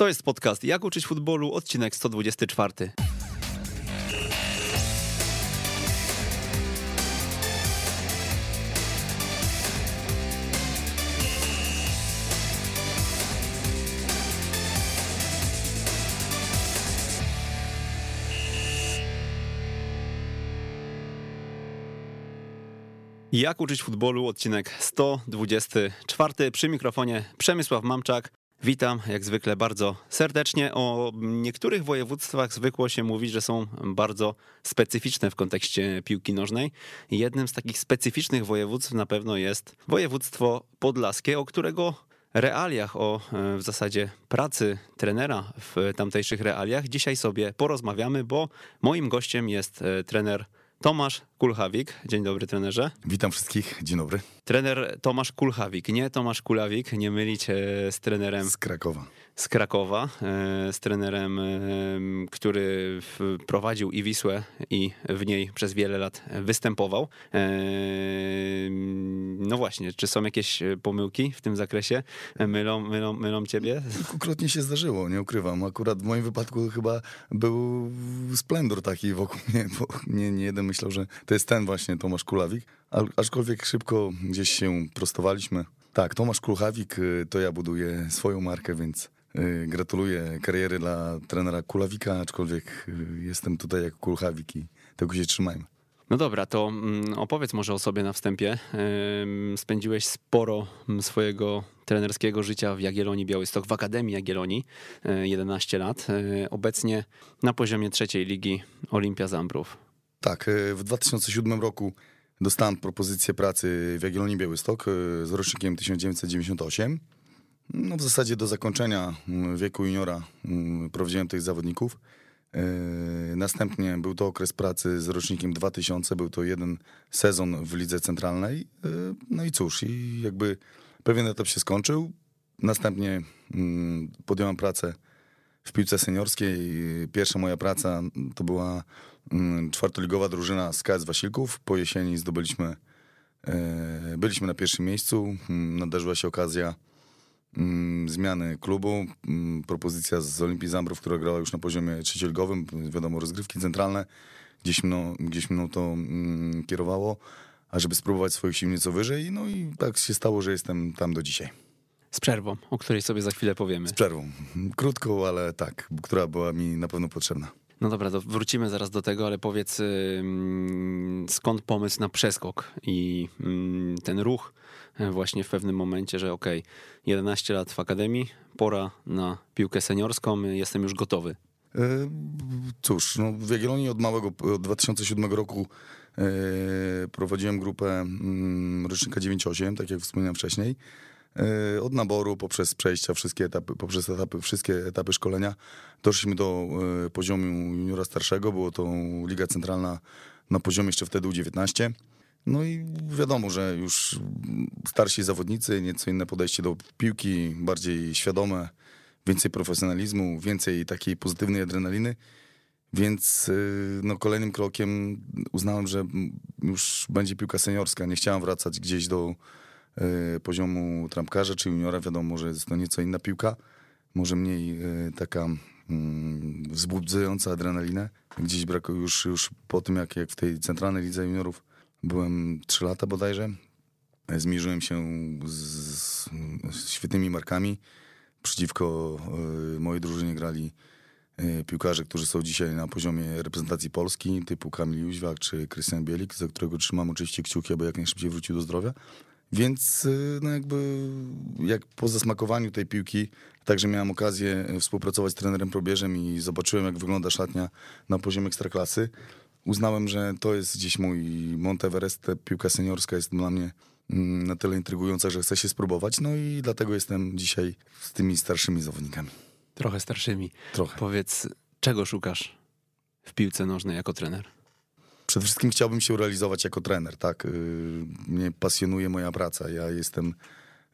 To jest podcast Jak uczyć futbolu, odcinek 124. Jak uczyć futbolu, odcinek 124. Przy mikrofonie Przemysław Mamczak. Witam jak zwykle bardzo serdecznie. O niektórych województwach zwykło się mówić, że są bardzo specyficzne w kontekście piłki nożnej. Jednym z takich specyficznych województw na pewno jest województwo podlaskie, o którego realiach, o e, w zasadzie pracy trenera w tamtejszych realiach dzisiaj sobie porozmawiamy, bo moim gościem jest e, trener Tomasz Kulchawik. Dzień dobry, trenerze. Witam wszystkich, dzień dobry. Trener Tomasz Kulchawik, nie Tomasz Kulawik, nie mylić z trenerem. Z Krakowa. Z Krakowa, e, z trenerem, e, który prowadził i Wisłę i w niej przez wiele lat występował. E, no właśnie, czy są jakieś pomyłki w tym zakresie? Mylą, mylą, mylą ciebie? Kilkukrotnie się zdarzyło, nie ukrywam. Akurat w moim wypadku chyba był splendor taki wokół mnie, bo nie, nie jeden myślał, że to jest ten właśnie Tomasz Kulawik, aczkolwiek szybko gdzieś się prostowaliśmy. Tak, Tomasz Kulawik, y, to ja buduję swoją markę, więc gratuluję kariery dla trenera Kulawika, aczkolwiek y, jestem tutaj jak Kulawik i tego się trzymajmy. No dobra, to mm, opowiedz może o sobie na wstępie. Spędziłeś sporo mm, swojego trenerskiego życia w Jagiellonii Białystok, w Akademii Jagiellonii, 11 lat. Obecnie na poziomie trzeciej ligi Olimpia Zambrów. Tak, w 2007 roku dostałem propozycję pracy w Jagiellonii Białystok z rocznikiem 1998. No w zasadzie do zakończenia mm, wieku juniora mm, prowadziłem tych zawodników. E, następnie był to okres pracy z rocznikiem 2000, był to jeden sezon w lidze centralnej. No i cóż, i jakby pewien etap się skończył. Następnie mm, podjąłem pracę w piłce seniorskiej. Pierwsza moja praca to była czwartoligowa drużyna z KS Wasilków. Po jesieni zdobyliśmy, e, byliśmy na pierwszym miejscu. Nadarzyła się okazja zmiany klubu. Propozycja z Olimpii Zambrów, która grała już na poziomie trzecioligowym. Wiadomo, rozgrywki centralne. Gdzieś mną, gdzieś mną to kierowało, ażeby spróbować swoich sił nieco wyżej. No i tak się stało, że jestem tam do dzisiaj. Z przerwą, o której sobie za chwilę powiemy. Z przerwą. Krótką, ale tak, która była mi na pewno potrzebna. No dobra, to wrócimy zaraz do tego, ale powiedz skąd pomysł na przeskok i ten ruch właśnie w pewnym momencie, że okay, 11 lat w akademii, pora na piłkę seniorską, jestem już gotowy. E, cóż, no w Jagiellonii od małego, od 2007 roku e, prowadziłem grupę rocznika 9-8, tak jak wspomniałem wcześniej. E, od naboru, poprzez przejścia, wszystkie etapy, poprzez etapy, wszystkie etapy szkolenia. Doszliśmy do e, poziomu juniora starszego, było to Liga Centralna na poziomie jeszcze wtedy U19. No i wiadomo, że już starsi zawodnicy, nieco inne podejście do piłki, bardziej świadome, więcej profesjonalizmu, więcej takiej pozytywnej adrenaliny. Więc e, no, kolejnym krokiem uznałem, że już będzie piłka seniorska. Nie chciałem wracać gdzieś do E, poziomu trampkarza czy juniora, wiadomo, że jest to nieco inna piłka, może mniej e, taka mm, wzbudzająca adrenalinę. Gdzieś brakuje już, już po tym, jak, jak w tej centralnej lidze juniorów byłem 3 lata bodajże, e, zmierzyłem się z, świetnymi markami. Przeciwko mojej drużynie grali piłkarze, którzy są dzisiaj na poziomie reprezentacji Polski, typu Kamil Jóźwiak czy Krystian Bielik, za którego trzymam oczywiście kciuki, aby jak najszybciej wrócił do zdrowia. Więc y, no jakby jak po zasmakowaniu tej piłki także miałem okazję współpracować z trenerem Probierzem i zobaczyłem jak wygląda szatnia na poziomie ekstraklasy. Uznałem, że to jest gdzieś mój Monteverest, piłka seniorska jest dla mnie mm, na tyle intrygująca, że chcę się spróbować. No i dlatego jestem dzisiaj z tymi starszymi zawodnikami. Trochę starszymi. Trochę. Powiedz, czego szukasz w piłce nożnej jako trener? Przede wszystkim chciałbym się realizować jako trener, tak. Y, mnie pasjonuje moja praca. Ja jestem,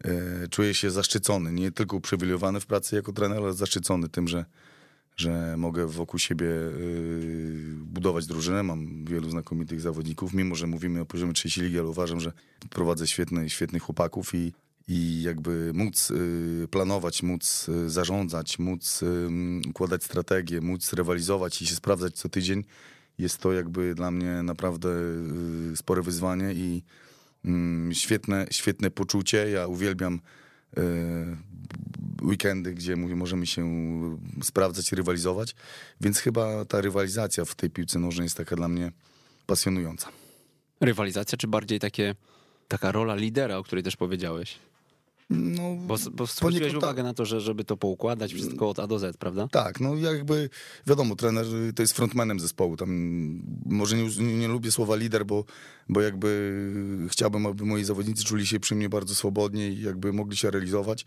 y, czuję się zaszczycony, nie tylko uprzywilejowany w pracy jako trener, ale zaszczycony tym, że, że mogę wokół siebie y, budować drużynę. Mam wielu znakomitych zawodników, mimo że mówimy o poziomie trzeciej ligi, ale uważam, że prowadzę świetnych, świetnych chłopaków i, i jakby móc y, planować, móc y, zarządzać, móc układać strategię, móc rywalizować i się sprawdzać co tydzień, jest to jakby dla mnie naprawdę spore wyzwanie i świetne, świetne poczucie. Ja uwielbiam weekendy, gdzie mówię, możemy się sprawdzać i rywalizować, więc chyba ta rywalizacja w tej piłce nożnej jest taka dla mnie pasjonująca. Rywalizacja, czy bardziej takie, taka rola lidera, o której też powiedziałeś? No, Bo, bo zwróciłeś uwagę na to, że żeby to poukładać wszystko od A do Z, prawda? Tak, no jakby wiadomo, trener to jest frontmanem zespołu. Tam może nie, nie, nie lubię słowa lider, bo, bo jakby chciałbym, aby moi zawodnicy czuli się przy mnie bardzo swobodnie i jakby mogli się realizować.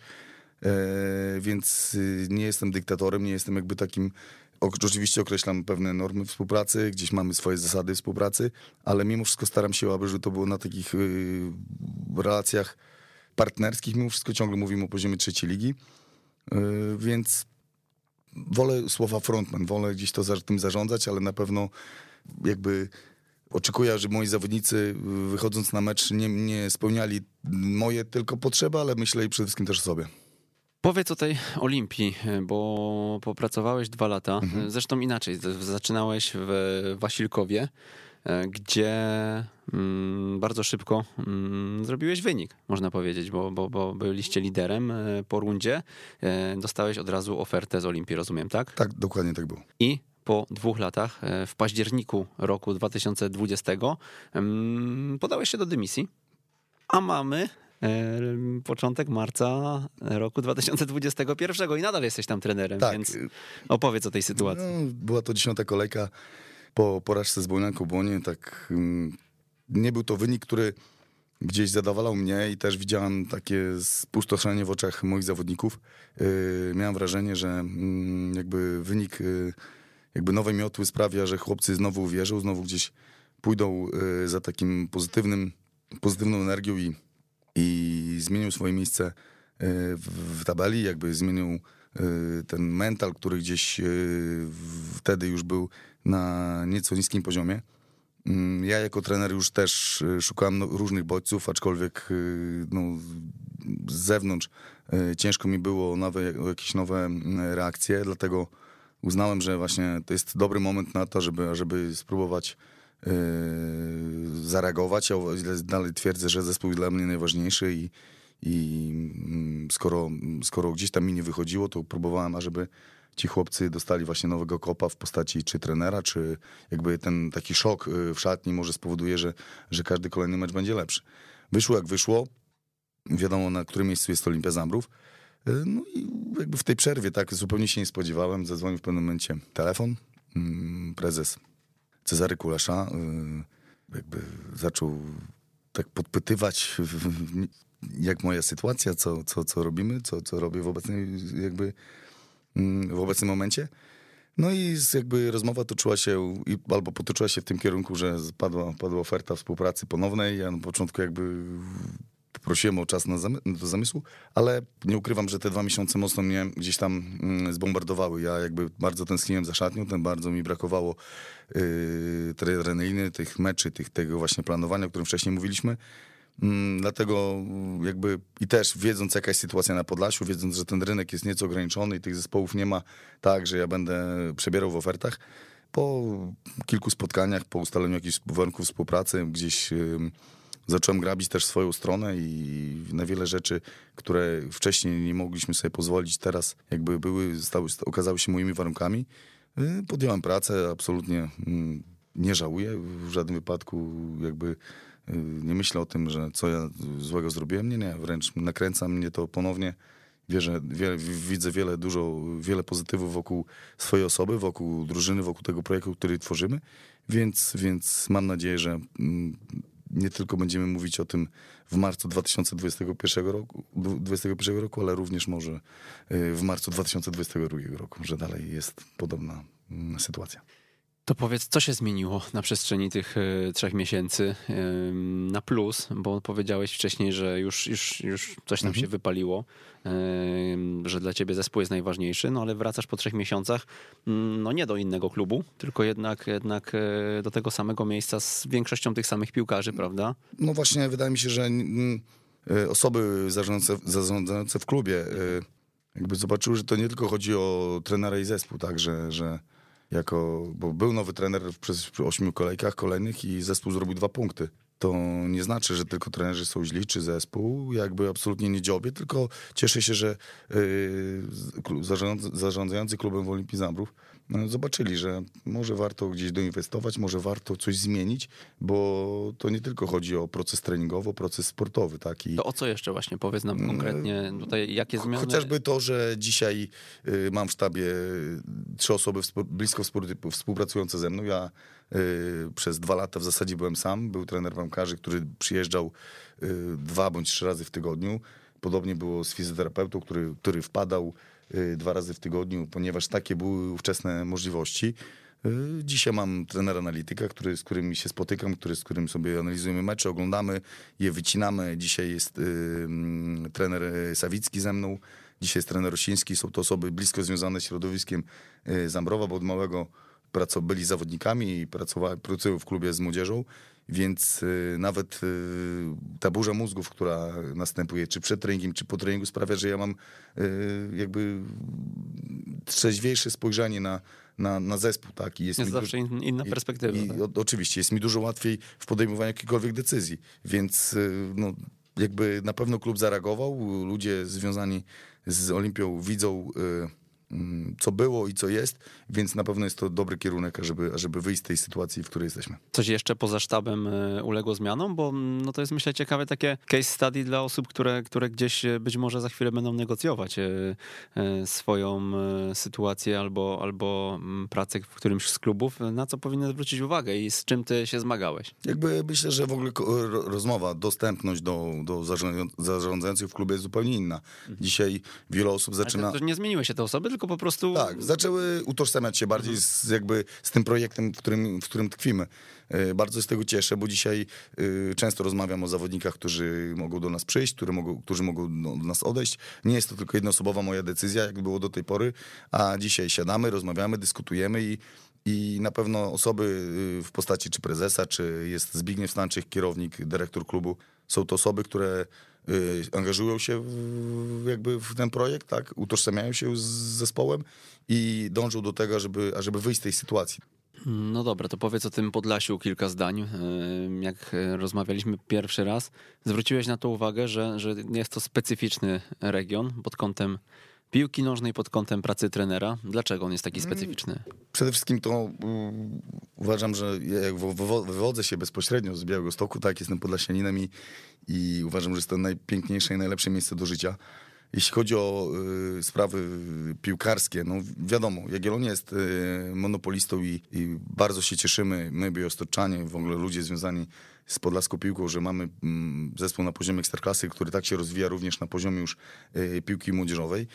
E, więc y, nie jestem dyktatorem, nie jestem jakby takim. Oczywiście określam pewne normy współpracy, gdzieś mamy swoje zasady współpracy, ale mimo wszystko staram się, aby że to było na takich y, relacjach partnerskich. Mimo wszystko ciągle mówimy o poziomie trzeciej ligi, Y, więc wolę słowa frontman, wolę gdzieś to tym zarządzać, ale na pewno jakby oczekuję, żeby moi zawodnicy wychodząc na mecz nie, nie spełniali moje tylko potrzeby, ale myślę przede wszystkim też o sobie. Powiedz o tej Olimpii, bo popracowałeś dwa lata. Zresztą inaczej, zaczynałeś w Wasilkowie, e, gdzie mm, bardzo szybko mm, zrobiłeś wynik, można powiedzieć, bo, bo, bo byliście liderem e, po rundzie. E, Dostałeś od razu ofertę z Olimpii, rozumiem, tak? Tak, dokładnie tak było. I po dwóch latach, w październiku roku 2020, em, podałeś się do dymisji, a mamy początek marca roku 2021 i nadal jesteś tam trenerem, Tak, więc opowiedz o tej sytuacji. No, była to dziesiąta kolejka po porażce z Błonianką Błonie. Tak, mm, nie był to wynik, który gdzieś zadowalał mnie i też widziałem takie spustoszenie w oczach moich zawodników. Yy, miałem wrażenie, że mm, jakby wynik yy, jakby nowej miotły sprawia, że chłopcy znowu uwierzą, znowu gdzieś pójdą yy, za takim pozytywnym, pozytywną energią i, i zmienią swoje miejsce yy, w, tabeli, jakby zmienią yy, ten mental, który gdzieś yy, wtedy już był na nieco niskim poziomie. Mm, Ja jako trener już też szukałem no, różnych bodźców, aczkolwiek no, z zewnątrz ciężko mi było nawet o jakieś nowe mm, reakcje, dlatego uznałem, że właśnie to jest dobry moment na to, żeby, żeby spróbować zareagować. Ja twierdzę, że zespół jest dla mnie najważniejszy i, i mm, skoro, skoro gdzieś tam mi nie wychodziło, to próbowałem, ażeby ci chłopcy dostali właśnie nowego kopa w postaci czy trenera, czy jakby ten taki szok y, w szatni może spowoduje, że, że każdy kolejny mecz będzie lepszy. Wyszło jak wyszło. Wiadomo, na którym miejscu jest Olimpia Zambrów. Y, No i jakby w tej przerwie tak zupełnie się nie spodziewałem. Zadzwonił w pewnym momencie telefon. Mm, Prezes Cezary Kulesza y, jakby zaczął tak podpytywać jak moja sytuacja, co, co, co robimy, co, co robię w obecnej jakby mm, w obecnym momencie. No i jakby rozmowa toczyła się, albo potoczyła się w tym kierunku, że padła, padła oferta współpracy ponownej. Ja na początku jakby poprosiłem o czas na zamy- do zamysłu, ale nie ukrywam, że te dwa miesiące mocno mnie gdzieś tam mm, zbombardowały. Ja jakby bardzo tęskniłem za szatnią, ten bardzo mi brakowało yy, treneryjny, tych meczy, tych, tego właśnie planowania, o którym wcześniej mówiliśmy. Mm, Dlatego jakby i też wiedząc jaka jest sytuacja na Podlasiu, wiedząc, że ten rynek jest nieco ograniczony i tych zespołów nie ma tak, że ja będę przebierał w ofertach, po kilku spotkaniach, po ustaleniu jakichś warunków współpracy, gdzieś ym, zacząłem grabić też swoją stronę i na wiele rzeczy, które wcześniej nie mogliśmy sobie pozwolić, teraz jakby były, stały, okazały się moimi warunkami. Y, Podjąłem pracę, absolutnie mm, nie żałuję w żadnym wypadku, jakby y, nie myślę o tym, że co ja złego zrobiłem. Nie, nie, wręcz nakręca mnie to ponownie. Wierzę, wie, widzę wiele, dużo, wiele pozytywów wokół swojej osoby, wokół drużyny, wokół tego projektu, który tworzymy, więc, więc mam nadzieję, że mm, nie tylko będziemy mówić o tym w marcu 2021 roku, 2021 roku, ale również może y, w marcu 2022 roku, że dalej jest podobna mm, sytuacja. To powiedz, co się zmieniło na przestrzeni tych e, trzech miesięcy na plus, bo powiedziałeś wcześniej, że już, już, już coś tam się wypaliło, że dla ciebie zespół jest najważniejszy, no ale wracasz po trzech miesiącach, mm, no nie do innego klubu, tylko jednak, jednak e, do tego samego miejsca z większością tych samych piłkarzy, prawda? No właśnie, wydaje mi się, że mm, e, osoby zarządzające, zarządzające w klubie jakby zobaczyły, że to nie tylko chodzi o trenera i zespół, tak, że, że jako, bo był nowy trener przez ośmiu kolejkach kolejnych i zespół zrobił dwa punkty. To nie znaczy, że tylko trenerzy są źli, czy zespół, jakby absolutnie nie dziobie, tylko cieszę się, że yy, zarząd, zarządzający klubem w Olimpii Zambrów zobaczyli, że może warto gdzieś doinwestować, może warto coś zmienić, bo to nie tylko chodzi o proces treningowy, proces sportowy. Tak? I to o co jeszcze właśnie? Powiedz nam konkretnie tutaj, jakie zmiany... Chociażby to, że dzisiaj y, mam w sztabie trzy osoby blisko współpracujące ze mną. Ja y, przez dwa lata w zasadzie byłem sam. Był trener bramkarzy, który przyjeżdżał y, dwa bądź trzy razy w tygodniu. Podobnie było z fizjoterapeutą, który, który wpadał Y, dwa razy w tygodniu, ponieważ takie były ówczesne możliwości. Y, dzisiaj mam trenera analityka, który, z którym się spotykam, który, z którym sobie analizujemy mecze, oglądamy, je wycinamy. Dzisiaj jest y, mm, trener Sawicki ze mną, dzisiaj jest trener Rosiński. Są to osoby blisko związane z środowiskiem y, Zambrowa, bo od małego byli zawodnikami i pracowali, pracują w klubie z młodzieżą więc y, nawet y, ta burza mózgów, która następuje, czy przed treningiem, czy po treningu, sprawia, że ja mam y, jakby trzeźwiejsze spojrzenie na, na, na zespół. Tak? I jest, jest zawsze inna perspektywa. I, tak? i, o, oczywiście, jest mi dużo łatwiej w podejmowaniu jakichkolwiek decyzji, więc no, jakby na pewno klub zareagował, ludzie związani z Olimpią widzą co było i co jest, więc na pewno jest to dobry kierunek, ażeby, ażeby wyjść z tej sytuacji, w której jesteśmy. Coś jeszcze poza sztabem e, uległo zmianom, bo mm, no to jest myślę ciekawe takie case study dla osób, które, które gdzieś e, być może za chwilę będą negocjować e, swoją sytuację albo, albo mm, pracę w którymś z klubów, na co powinny zwrócić uwagę i z czym ty się zmagałeś? Jakby myślę, że w ogóle rozmowa, dostępność do, do zarządzających w klubie jest zupełnie inna. Mhm. Dzisiaj wiele osób zaczyna... to nie zmieniły się te osoby, tylko po prostu... Tak, zaczęły utożsamiać się bardziej mhm. z, jakby z tym projektem, w którym, w którym tkwimy. E, bardzo z tego cieszę, bo dzisiaj e, często rozmawiam o zawodnikach, którzy mogą do nas przyjść, którzy mogą, którzy mogą do nas odejść. Nie jest to tylko jednoosobowa moja decyzja, jak było do tej pory, a dzisiaj siadamy, rozmawiamy, dyskutujemy i i na pewno osoby y, w postaci czy prezesa, czy jest Zbigniew Stanczyk, kierownik, dyrektor klubu, są to osoby, które angażują się w, jakby w ten projekt, tak? utożsamiają się z zespołem i dążą do tego, żeby, ażeby wyjść z tej sytuacji. No dobra, to powiedz o tym Podlasiu kilka zdań. Y, jak rozmawialiśmy pierwszy raz, zwróciłeś na to uwagę, że, że jest to specyficzny region pod kątem piłki nożnej pod kątem pracy trenera. Dlaczego on jest taki mm. specyficzny? Przede wszystkim to um, uważam, że jak wywodzę się bezpośrednio z Białego Stoku, tak, jestem podlasianinem i, i uważam, że jest to najpiękniejsze i najlepsze miejsce do życia. Jeśli chodzi o y, sprawy piłkarskie, no wiadomo, Jagiellonia jest y, monopolistą i, i, bardzo się cieszymy, my biostoczanie, w ogóle ludzie związani z podlaską piłką, że mamy y, zespół na poziomie ekstraklasy, który tak się rozwija również na poziomie już y, piłki młodzieżowej.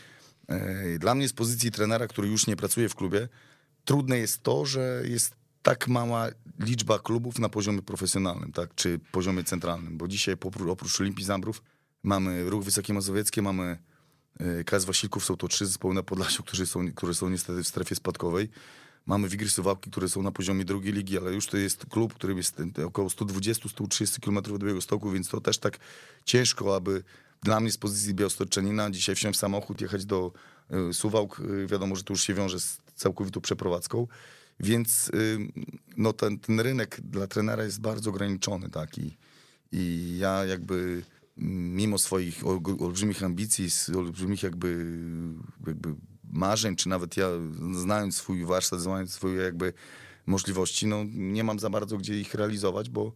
E, dla mnie z pozycji trenera, który już nie pracuje w klubie, trudne jest to, że jest tak mała liczba klubów na poziomie profesjonalnym, tak, czy poziomie centralnym, bo dzisiaj oprócz Olimpii Zambrów mamy Ruch Wysokie Mazowieckie, mamy e, KS Wasilków, są to trzy zespoły na Podlasiu, które są, które są niestety w strefie spadkowej. Mamy Wigry Suwałki, które są na poziomie drugiej ligi, ale już to jest klub, który jest około 120-130 km od Białego Stoku, więc to też tak ciężko, aby dla mnie z pozycji Białostoczenina dzisiaj wsiąść w samochód, jechać do y, Suwałk, y, wiadomo, że to już się wiąże z całkowitą przeprowadzką, więc y, no ten, ten rynek dla trenera jest bardzo ograniczony, tak, i, i ja jakby mimo swoich olbrzymich ambicji, olbrzymich jakby, jakby marzeń, czy nawet ja znając swój warsztat, znając swoje jakby możliwości, no nie mam za bardzo gdzie ich realizować, bo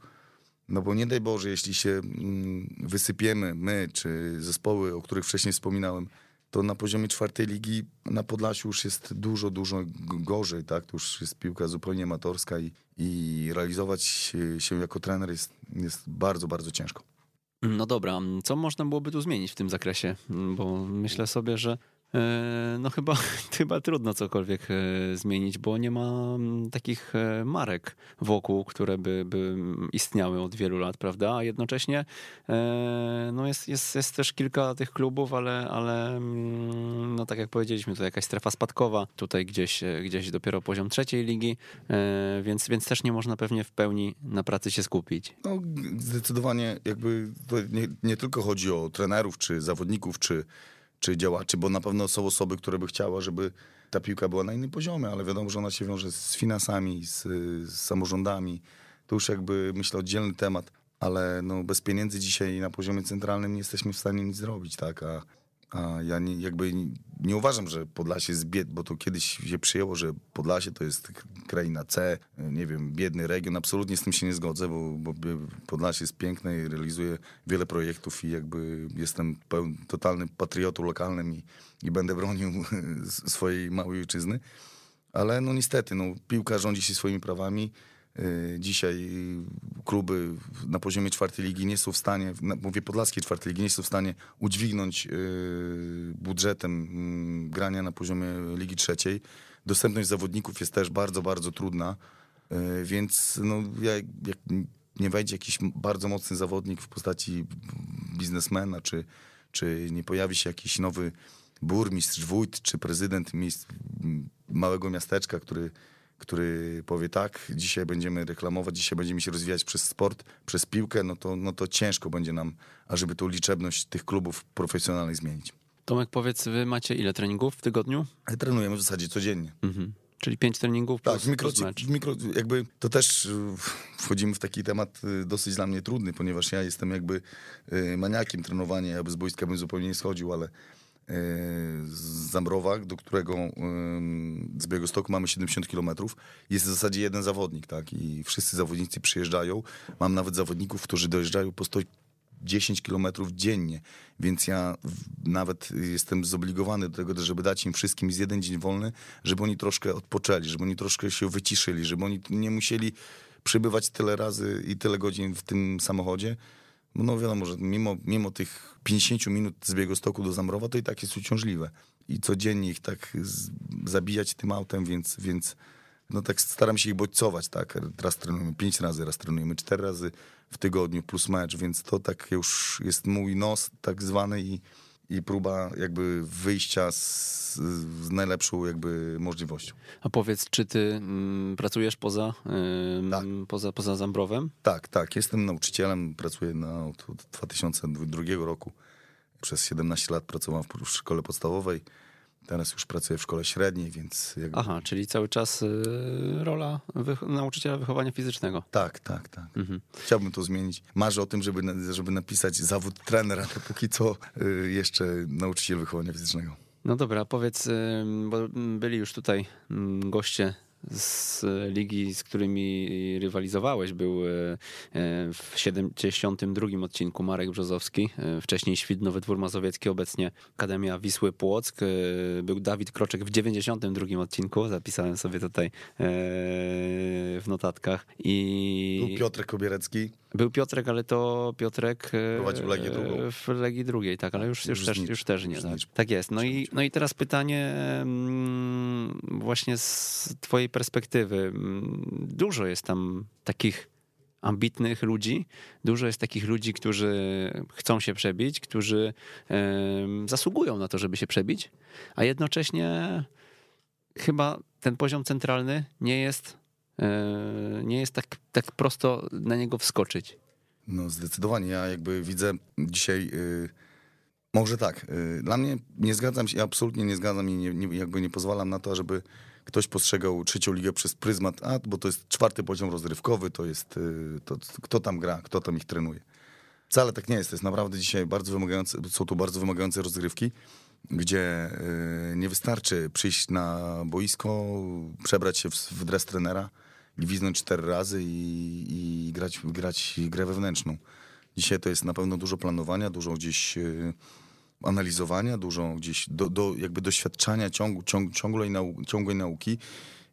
no bo nie daj Boże, jeśli się mm, wysypiemy, my czy zespoły, o których wcześniej wspominałem, to na poziomie czwartej ligi na Podlasiu już jest dużo, dużo gorzej, tak? To już jest piłka zupełnie amatorska i, i realizować się jako trener jest, jest bardzo, bardzo ciężko. No dobra, co można byłoby tu zmienić w tym zakresie? Bo myślę sobie, że no chyba, chyba trudno cokolwiek e, zmienić, bo nie ma mm, takich e, marek wokół, które by, by istniały od wielu lat, prawda? A jednocześnie no jest, jest, jest też kilka tych klubów, ale, ale mm, no tak jak powiedzieliśmy, to jakaś strefa spadkowa, tutaj gdzieś, gdzieś dopiero poziom trzeciej ligi, więc, więc też nie można pewnie w pełni na pracy się skupić. No zdecydowanie jakby nie, nie tylko chodzi o trenerów, czy zawodników, czy czy działaczy, bo na pewno są osoby, które by chciały, żeby ta piłka była na innym poziomie, ale wiadomo, że ona się wiąże z finansami, z, z samorządami. To już jakby, myślę, oddzielny temat, ale no, bez pieniędzy dzisiaj na poziomie centralnym nie jesteśmy w stanie nic zrobić, tak? A a ja nie, jakby nie uważam, że Podlasie jest biedny, bo to kiedyś się przyjęło, że Podlasie to jest kraina C, nie wiem, biedny region. Absolutnie z tym się nie zgodzę, bo, bo Podlasie jest piękne i realizuje wiele projektów i jakby jestem pełen, totalnym patriotą lokalnym i, i będę bronił swojej małej ojczyzny. Ale no niestety, no, piłka rządzi się swoimi prawami. Y, dzisiaj kluby na poziomie czwartej ligi nie są w stanie, mówię podlaskiej czwartej ligi, nie są w stanie udźwignąć y, budżetem mm, grania na poziomie ligi trzeciej. Dostępność zawodników jest też bardzo, bardzo trudna, y, więc no, jak nie wejdzie jakiś bardzo mocny zawodnik w postaci biznesmena, czy, czy nie pojawi się jakiś nowy burmistrz, wójt, czy prezydent małego miasteczka, który który powie tak, dzisiaj będziemy reklamować, dzisiaj będziemy się rozwijać przez sport, przez piłkę, no to, no to ciężko będzie nam, ażeby tą liczebność tych klubów profesjonalnych zmienić. Tomek, powiedz, wy macie ile treningów w tygodniu? Trenujemy w zasadzie codziennie. Mhm. Czyli pięć treningów plus, tak, w mikro, plus mikro, jakby to też y, wchodzimy w taki temat y, dosyć dla mnie trudny, ponieważ ja jestem jakby y, maniakiem trenowania, ja bez boiska bym zupełnie nie schodził, ale z Zambrowa, do którego z Białegostoku mamy 70 km, jest w zasadzie jeden zawodnik, tak? I wszyscy zawodnicy przyjeżdżają. Mam nawet zawodników, którzy dojeżdżają po 110 km dziennie, więc ja nawet jestem zobligowany do tego, żeby dać im wszystkim z jeden dzień wolny, żeby oni troszkę odpoczęli, żeby oni troszkę się wyciszyli, żeby oni nie musieli przybywać tyle razy i tyle godzin w tym samochodzie, no wiadomo, że mimo, mimo tych 50 minut z biegu stoku do Zamrowa, to i tak jest uciążliwe. I codziennie ich tak z, zabijać tym autem, więc, więc no tak staram się ich bodźcować, tak. Raz trenujemy pięć razy, raz trenujemy cztery razy w tygodniu plus mecz, więc to tak już jest mój nos tak zwany i i próba jakby wyjścia z, z, najlepszą jakby możliwością. A powiedz, czy ty mm, pracujesz poza, tak. poza, poza Zambrowem? Tak, tak. Jestem nauczycielem, pracuję na, od 2002 roku. Przez 17 lat pracowałem w szkole podstawowej. Teraz już pracuję w szkole średniej, więc. Jakby... Aha, czyli cały czas y, rola nauczyciela wychowania fizycznego. Tak, tak, tak. Mhm. Chciałbym to zmienić. Marzę o tym, żeby, żeby napisać zawód trenera, póki co y, jeszcze nauczyciel wychowania fizycznego. No dobra, powiedz, y, bo byli już tutaj mm, goście z ligi, z którymi rywalizowałeś, był e, e, w 72 odcinku Marek Brzozowski, e, wcześniej Świdnowy Dwór Mazowiecki, obecnie Akademia Wisły Płock. Był Dawid Kroczek w 92 odcinku, zapisałem sobie tutaj w notatkach. I... Był Piotrek Kobierecki. Był Piotrek, ale to Piotrek prowadził Legię drugą. W Legii drugiej, tak, ale już, już, już, też, już też nie. Tak. tak jest. No i, no i teraz pytanie mm, właśnie z twojej perspektywy. Mm, dużo jest tam takich ambitnych ludzi, dużo jest takich ludzi, którzy chcą się przebić, którzy zasługują na to, żeby się przebić, a jednocześnie chyba ten poziom centralny nie jest, e, nie jest tak, tak prosto na niego wskoczyć. No zdecydowanie. Ja jakby widzę dzisiaj... Y, może tak. Y, dla mnie nie zgadzam się, absolutnie nie zgadzam i nie, nie, jakby nie pozwalam na to, żeby ktoś postrzegał trzecią ligę przez pryzmat, a bo to jest czwarty poziom rozrywkowy, to jest y, to, kto tam gra, kto tam ich trenuje. Wcale tak nie jest. To jest naprawdę dzisiaj bardzo wymagające, są to bardzo wymagające rozgrywki, gdzie nie wystarczy przyjść na boisko, przebrać się w, w dres trenera, gwiznąć cztery razy i, i grać, grać grę wewnętrzną. Dzisiaj to jest na pewno dużo planowania, dużo gdzieś y, analizowania, dużo gdzieś do, do jakby doświadczania ciągu, ciąg, ciągłej, nau, ciągłej nauki,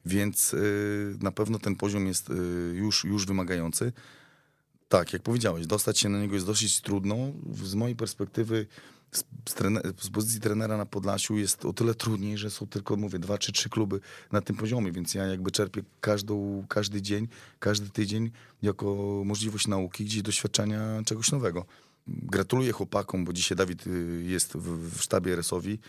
więc y, na pewno ten poziom jest y, już, już wymagający. Tak, jak powiedziałeś, dostać się na niego jest dosyć trudno. Z mojej perspektywy z, z, pozycji trenera na Podlasiu jest o tyle trudniej, że są tylko, mówię, dwa czy trzy kluby na tym poziomie, więc ja jakby czerpię każdą, każdy dzień, każdy tydzień jako możliwość nauki, gdzieś doświadczenia czegoś nowego. Gratuluję chłopakom, bo dzisiaj Dawid y, jest w, w sztabie RS-owi.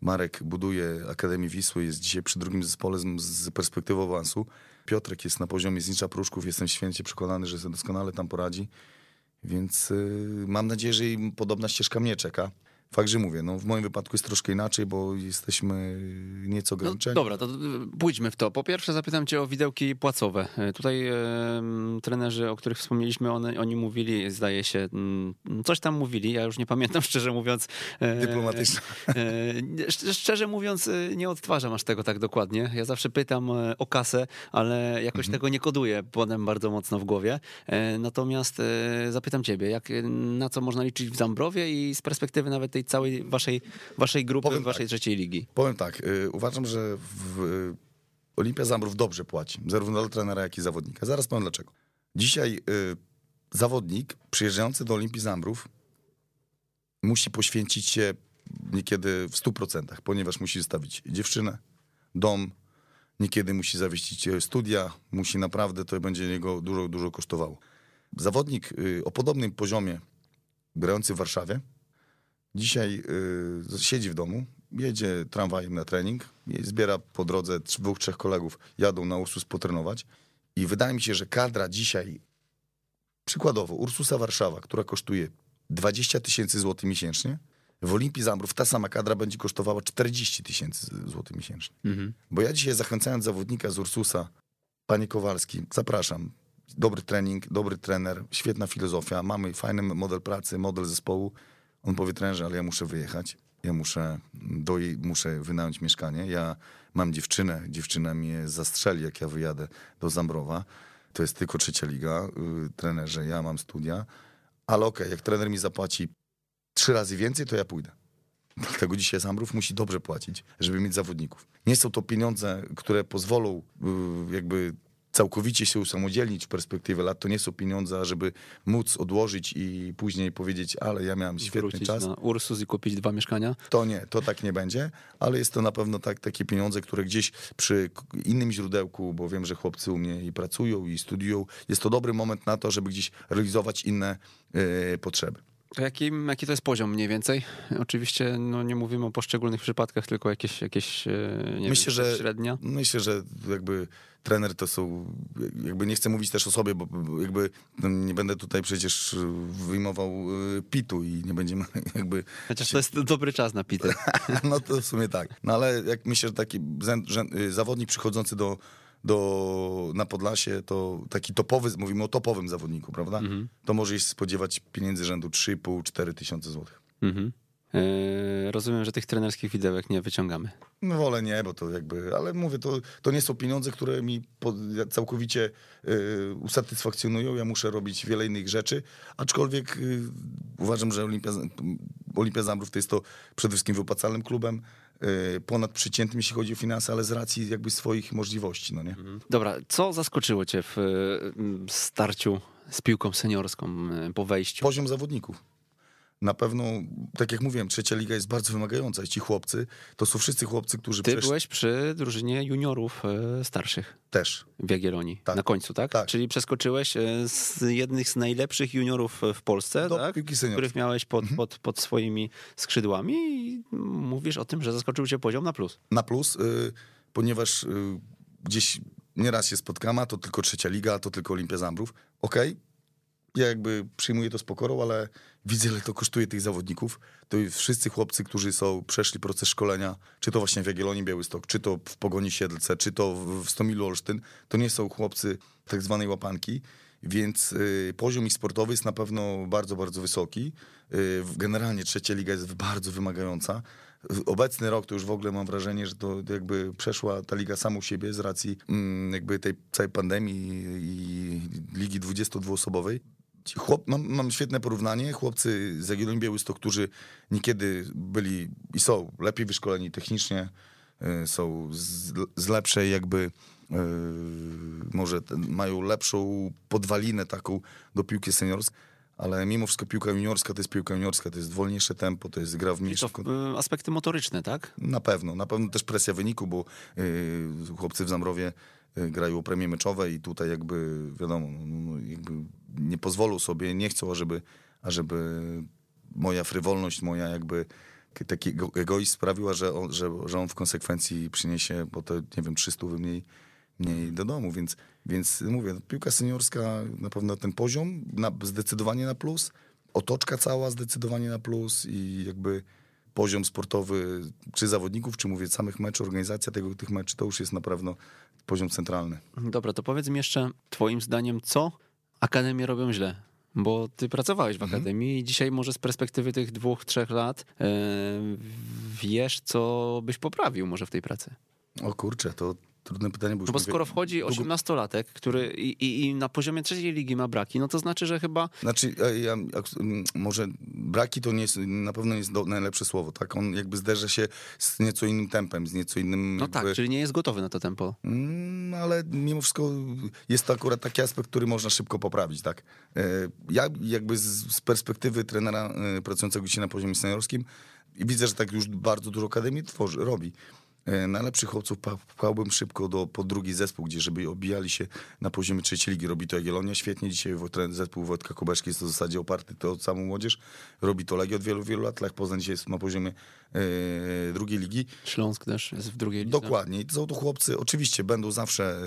Marek buduje Akademię Wisły, jest dzisiaj przy drugim zespole z, z perspektywą awansu. Piotrek jest na poziomie Znicza Pruszków, jestem święcie przekonany, że sobie doskonale tam poradzi. Więc y, mam nadzieję, że im podobna ścieżka mnie czeka. Fakt, że mówię, no w moim wypadku jest troszkę inaczej, bo jesteśmy nieco No, ograniczeni. dobra, to y, pójdźmy w to. Po pierwsze zapytam cię o widełki płacowe. Y, Tutaj e, trenerzy, o których wspomnieliśmy, one, oni mówili, zdaje się, mm, coś tam mówili, ja już nie pamiętam szczerze mówiąc. e, Dyplomatyczne. E, szcz- szczerze mówiąc, e, nie odtwarzam aż tego tak dokładnie. Ja zawsze pytam e, o kasę, ale jakoś tego nie koduję potem bardzo mocno w głowie. E, Natomiast zapytam ciebie, jak, na co można liczyć w Zambrowie i z perspektywy nawet tej całej waszej, waszej grupy, Powiem waszej tak. trzeciej ligi. Powiem tak, y, uważam, że w, y, Olimpia Zambrów dobrze płaci, zarówno dla trenera, jak i zawodnika. Zaraz powiem dlaczego. Dzisiaj y, zawodnik przyjeżdżający do Olimpii Zambrów musi poświęcić się niekiedy w 100%, ponieważ musi zostawić dziewczynę, dom, niekiedy musi zawiesić e, studia, musi naprawdę, to będzie niego dużo, dużo kosztowało. Zawodnik o podobnym poziomie, grający w Warszawie, dzisiaj y, siedzi w domu, jedzie tramwajem na trening, zbiera po drodze dwóch, trzech kolegów, jadą na Ursus potrenować i wydaje mi się, że kadra dzisiaj, przykładowo Ursusa Warszawa, która kosztuje 20 tysięcy złotych miesięcznie, w Olimpii Zambrów ta sama kadra będzie kosztowała 40 tysięcy złotych miesięcznie. Mhm. Bo ja dzisiaj zachęcając zawodnika z Ursusa, panie Kowalski, zapraszam. Dobry trening, dobry trener, świetna filozofia, mamy fajny model pracy, model zespołu. On powie trenerze, ale ja muszę wyjechać, ja muszę, do jej, muszę wynająć mieszkanie, ja mam dziewczynę, dziewczyna mnie zastrzeli, jak ja wyjadę do Zambrowa. To jest tylko trzecia liga, yy, trenerze, ja mam studia, ale okej, jak trener mi zapłaci trzy razy więcej, to ja pójdę. Dlatego dzisiaj Zambrów musi dobrze płacić, żeby mieć zawodników. Nie są to pieniądze, które pozwolą y, jakby całkowicie się usamodzielnić w perspektywie lat. To nie są pieniądze, żeby móc odłożyć i później powiedzieć, ale ja miałem świetny czas. na Ursus i kupić dwa mieszkania. To nie, to tak nie będzie, ale jest to na pewno tak, takie pieniądze, które gdzieś przy innym źródełku, bo wiem, że chłopcy u mnie i pracują i studiują, jest to dobry moment na to, żeby gdzieś realizować inne e, potrzeby. To jaki, to jest poziom mniej więcej? Oczywiście no, nie mówimy o poszczególnych przypadkach, tylko jakieś, jakieś e, nie Myślę, wiem, że średnia. Myślę, że jakby trener to są, jakby nie chcę mówić też o sobie, bo jakby no, nie będę tutaj przecież wyjmował y, pitu i nie będziemy jakby, Chociaż to jest dobry czas na pity. no to w sumie tak. No ale jak myślę, że taki zawodnik przychodzący do, do, na Podlasie, to taki topowy, mówimy o topowym zawodniku, prawda? Mhm. To może się spodziewać pieniędzy rzędu 3,5-4 tysiące złotych. Mhm. E, rozumiem, że tych trenerskich widełek nie wyciągamy. No wolę nie, bo to jakby, ale mówię, to, to nie są pieniądze, które mi po, całkowicie y, usatysfakcjonują. Ja muszę robić wiele innych rzeczy, aczkolwiek y, uważam, że Olimpia, Olimpia Zambrów to jest to przede wszystkim wypłacalnym klubem, ponadprzeciętnym, jeśli chodzi o finanse, ale z racji jakby swoich możliwości, no nie? Dobra, co zaskoczyło cię w e, starciu z piłką seniorską e, po wejściu? Poziom zawodników. Na pewno, tak jak mówiłem, trzecia liga jest bardzo wymagająca i ci chłopcy, to są wszyscy chłopcy, którzy Ty przeszli byłeś przy drużynie juniorów e, starszych też. w Jagiellonii. Tak. Na końcu, tak? Tak. Czyli przeskoczyłeś e, z jednych z najlepszych juniorów w Polsce, Do tak? których miałeś pod, pod, pod swoimi skrzydłami i mówisz o tym, że zaskoczył cię poziom na plus. na plus, y, ponieważ y, gdzieś nieraz się spotkamy, to tylko trzecia liga, to tylko Olimpia Zambrów. Okej, ja jakby przyjmuję to z pokorą, ale widzę, ile to kosztuje tych zawodników. To wszyscy chłopcy, którzy są, przeszli proces szkolenia, czy to właśnie w Jagiellonii Białystok, czy to w Pogoni Siedlce, czy to w Stomilu Olsztyn, to nie są chłopcy tak zwanej łapanki, więc y, poziom ich sportowy jest na pewno bardzo, bardzo wysoki. Y, generalnie trzecia liga jest bardzo wymagająca. Obecny rok to już w ogóle mam wrażenie, że to jakby przeszła ta liga samą siebie z racji mm, jakby tej całej pandemii i ligi 22-osobowej. Chłop, mam, mam świetne porównanie. Chłopcy z Jagiellonii Białystok, którzy niekiedy byli i są lepiej wyszkoleni technicznie, y, są z, z lepszej jakby y, może ten, mają lepszą podwalinę taką do piłki seniorskiej, ale mimo wszystko piłka juniorska to jest piłka juniorska, to jest wolniejsze tempo, to jest gra w I mniejszym... to y, aspekty motoryczne, tak? Na pewno, na pewno też presja wyniku, bo chłopcy w Zamrowie grają o premie meczowe i tutaj jakby wiadomo, no, no, jakby nie pozwolą sobie, nie chcą, ażeby, ażeby moja frywolność, moja jakby taki ego- egoizm sprawiła, że on, że, że on w konsekwencji przyniesie, bo to nie wiem, 300 mniej, mniej do domu, więc, więc mówię, piłka seniorska na pewno ten poziom na, zdecydowanie na plus, otoczka cała zdecydowanie na plus i jakby poziom sportowy czy zawodników, czy mówię samych meczów, organizacja tego, tych meczów, to już jest na pewno poziom centralny. Dobra, to powiedz mi jeszcze, twoim zdaniem, co akademie robią źle? Bo ty pracowałeś w Mhm. akademii i dzisiaj może z perspektywy tych dwóch, trzech lat e, wiesz, co byś poprawił może w tej pracy. O kurczę, to trudne pytanie, bo No bo skoro wchodzi długo- 18-latek, który i, i, i na poziomie trzeciej ligi ma braki, no to znaczy, że chyba Znaczy, ja, może braki to nie jest, na pewno nie jest najlepsze słowo, tak? On jakby zderza się z nieco innym tempem, z nieco innym... No jakby, tak, czyli nie jest gotowy na to tempo. Mm, ale mimo wszystko jest to akurat taki aspekt, który można szybko poprawić, tak? E, Ja jakby z, z perspektywy trenera e, pracującego dzisiaj na poziomie seniorskim widzę, że tak już bardzo dużo akademii tworzy, robi. E, Najlepszych chłopców pchałbym szybko do, pod drugi zespół, gdzie żeby obijali się na poziomie trzeciej ligi. Robi to Jagiellonia świetnie. Dzisiaj zespół Wojtka Kubeszki jest w zasadzie oparty to o samą młodzież. Robi to Legia od wielu, wielu lat. Lech Poznań dzisiaj jest na poziomie drugiej ligi. Śląsk też jest w drugiej lidze. Dokładnie. I są to chłopcy, oczywiście będą zawsze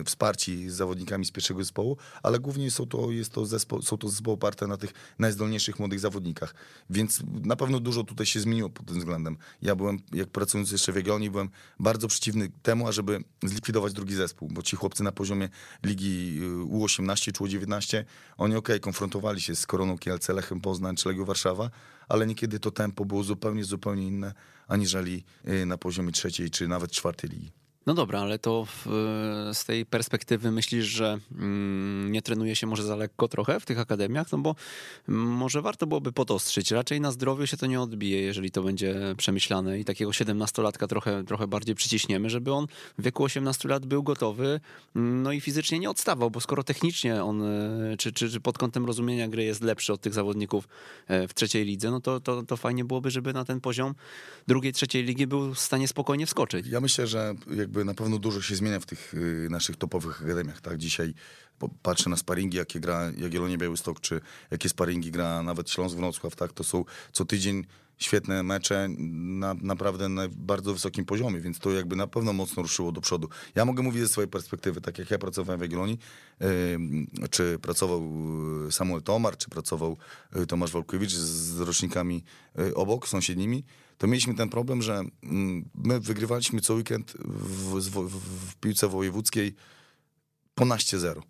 e, wsparci z zawodnikami z pierwszego zespołu, ale głównie są to, jest to zespoł, są to zespoły oparte na tych najzdolniejszych młodych zawodnikach. Więc na pewno dużo tutaj się zmieniło pod tym względem. Ja byłem, jak pracując jeszcze w Jagiellonii, byłem bardzo przeciwny temu, ażeby zlikwidować drugi zespół, bo ci chłopcy na poziomie ligi y, U18 czy U19, oni okej, konfrontowali się z Koroną Kielce, Lechem Poznań czy Legią Warszawa, ale niekiedy to tempo było zupełnie, zupełnie inne, aniżeli y, na poziomie trzeciej czy nawet czwartej ligi. No dobra, ale to w, z tej perspektywy myślisz, że mm, nie trenuje się może za lekko trochę w tych akademiach? No bo może warto byłoby podostrzyć. Raczej na zdrowiu się to nie odbije, jeżeli to będzie przemyślane i takiego 17-latka trochę, trochę bardziej przyciśniemy, żeby on w wieku 18 lat był gotowy, mm, no i fizycznie nie odstawał, bo skoro technicznie on, e, czy, czy, czy pod kątem rozumienia gry jest lepszy od tych zawodników e, w trzeciej lidze, no to, to, to fajnie byłoby, żeby na ten poziom drugiej, trzeciej ligi był w stanie spokojnie wskoczyć. Ja myślę, że jakby na pewno dużo się zmienia w tych y, naszych topowych akademiach. Tak? Dzisiaj patrzę na sparingi, jakie gra Jagiellonia Białystok, czy jakie sparingi gra nawet Śląsk Wrocław. Tak? To są co tydzień świetne mecze na naprawdę na bardzo wysokim poziomie, więc to jakby na pewno mocno ruszyło do przodu. Ja mogę mówić ze swojej perspektywy, tak jak ja pracowałem w Jagiellonii, czy pracował y, Samuel Tomar, czy pracował y, Tomasz Wolkiewicz z, rocznikami obok, sąsiednimi, to mieliśmy ten problem, że mm, my wygrywaliśmy co weekend w, w, w piłce wojewódzkiej ponaście zero.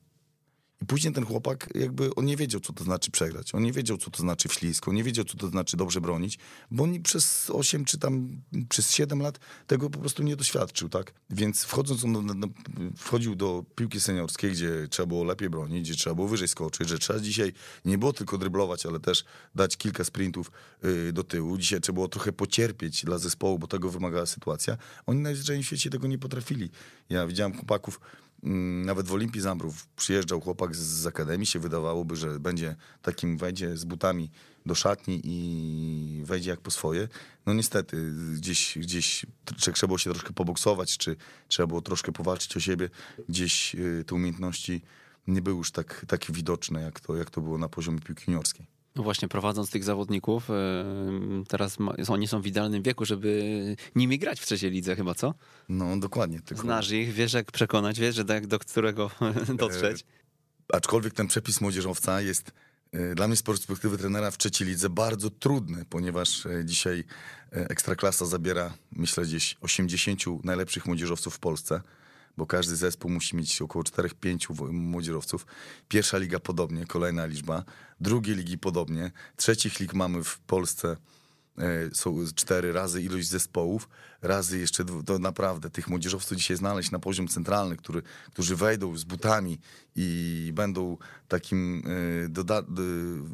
I później ten chłopak jakby, on nie wiedział, co to znaczy przegrać. On nie wiedział, co to znaczy wślizg. On nie wiedział, co to znaczy dobrze bronić, bo on przez 8 czy tam przez 7 lat tego po prostu nie doświadczył, tak? Więc wchodząc, on do, wchodził do piłki seniorskiej, gdzie trzeba było lepiej bronić, gdzie trzeba było wyżej skoczyć, że trzeba dzisiaj nie było tylko dryblować, ale też dać kilka sprintów yy, do tyłu. Dzisiaj trzeba było trochę pocierpieć dla zespołu, bo tego wymagała sytuacja. Oni najzwyczajniej w świecie tego nie potrafili. Ja widziałem chłopaków, Nawet w Olimpii Zambrów przyjeżdżał chłopak z- akademii, się wydawałoby, że będzie takim, wejdzie z butami do szatni i wejdzie jak po swoje. No niestety, gdzieś, gdzieś tr- trzeba było się troszkę poboksować, czy trzeba było troszkę powalczyć o siebie. Gdzieś y, te umiejętności nie były już tak, tak widoczne, jak to, jak to było na poziomie piłki juniorskiej. No właśnie, prowadząc tych zawodników, e, teraz ma, oni są w idealnym wieku, żeby nimi grać w trzeciej lidze chyba, co? No dokładnie. Tylko... Znasz ich, wiesz jak przekonać, wiesz, że tak do którego dotrzeć. aczkolwiek ten przepis młodzieżowca jest e, dla mnie z perspektywy trenera w trzeciej lidze bardzo trudny, ponieważ e, dzisiaj e, Ekstraklasa zabiera, myślę, gdzieś 80 najlepszych młodzieżowców w Polsce, bo każdy zespół musi mieć około 4-5 wo- młodzieżowców. Pierwsza liga podobnie, kolejna liczba. Drugie ligi podobnie. Trzecich lig mamy w Polsce e, są cztery razy ilość zespołów, razy jeszcze to naprawdę tych młodzieżowców dzisiaj znaleźć na poziom centralny, który, którzy wejdą z butami i będą takim e, doda-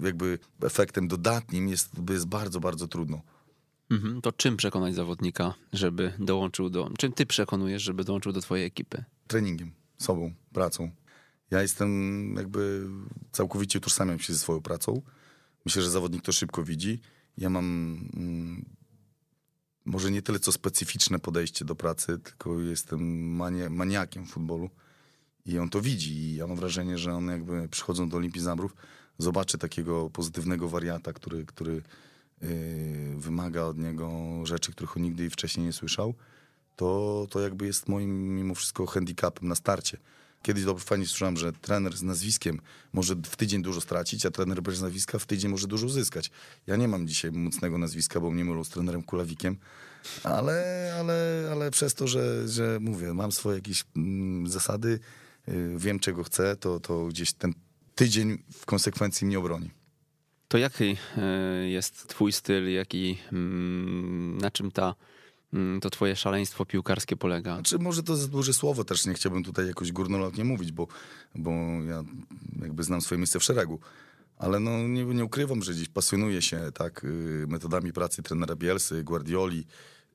jakby efektem dodatnim jest, jest bardzo, bardzo trudno. Mhm, to czym przekonać zawodnika, żeby dołączył do... Czym ty przekonujesz, żeby dołączył do twojej ekipy? Treningiem, sobą, pracą. Ja jestem jakby całkowicie utożsamiam się ze swoją pracą. Myślę, że zawodnik to szybko widzi. Ja mam mm, może nie tyle co specyficzne podejście do pracy, tylko jestem mania, maniakiem futbolu i on to widzi. I ja mam wrażenie, że on jakby przychodząc do Olimpii Zambrów, zobaczy takiego pozytywnego wariata, który, który wymaga od niego rzeczy, których on nigdy wcześniej nie słyszał, to, to jakby jest moim mimo wszystko handicapem na starcie. Kiedyś dobrze fajnie słyszałem, że trener z nazwiskiem może w tydzień dużo stracić, a trener bez nazwiska w tydzień może dużo uzyskać. Ja nie mam dzisiaj mocnego nazwiska, bo mnie mylą z trenerem Kulawikiem, ale, ale, ale przez to, że, że mówię, mam swoje jakieś mm, zasady, yy, wiem czego chcę, to, to gdzieś ten tydzień w konsekwencji mnie obroni. To jaki y, jest twój styl, jaki, mm, na czym ta Mm, to twoje szaleństwo piłkarskie polega? Znaczy, może to za duże słowo też, nie chciałbym tutaj jakoś górnolotnie mówić, bo, bo ja jakby znam swoje miejsce w szeregu. Ale no, nie, nie ukrywam, że gdzieś pasjonuję się tak y, metodami pracy trenera Bielsy, Guardioli.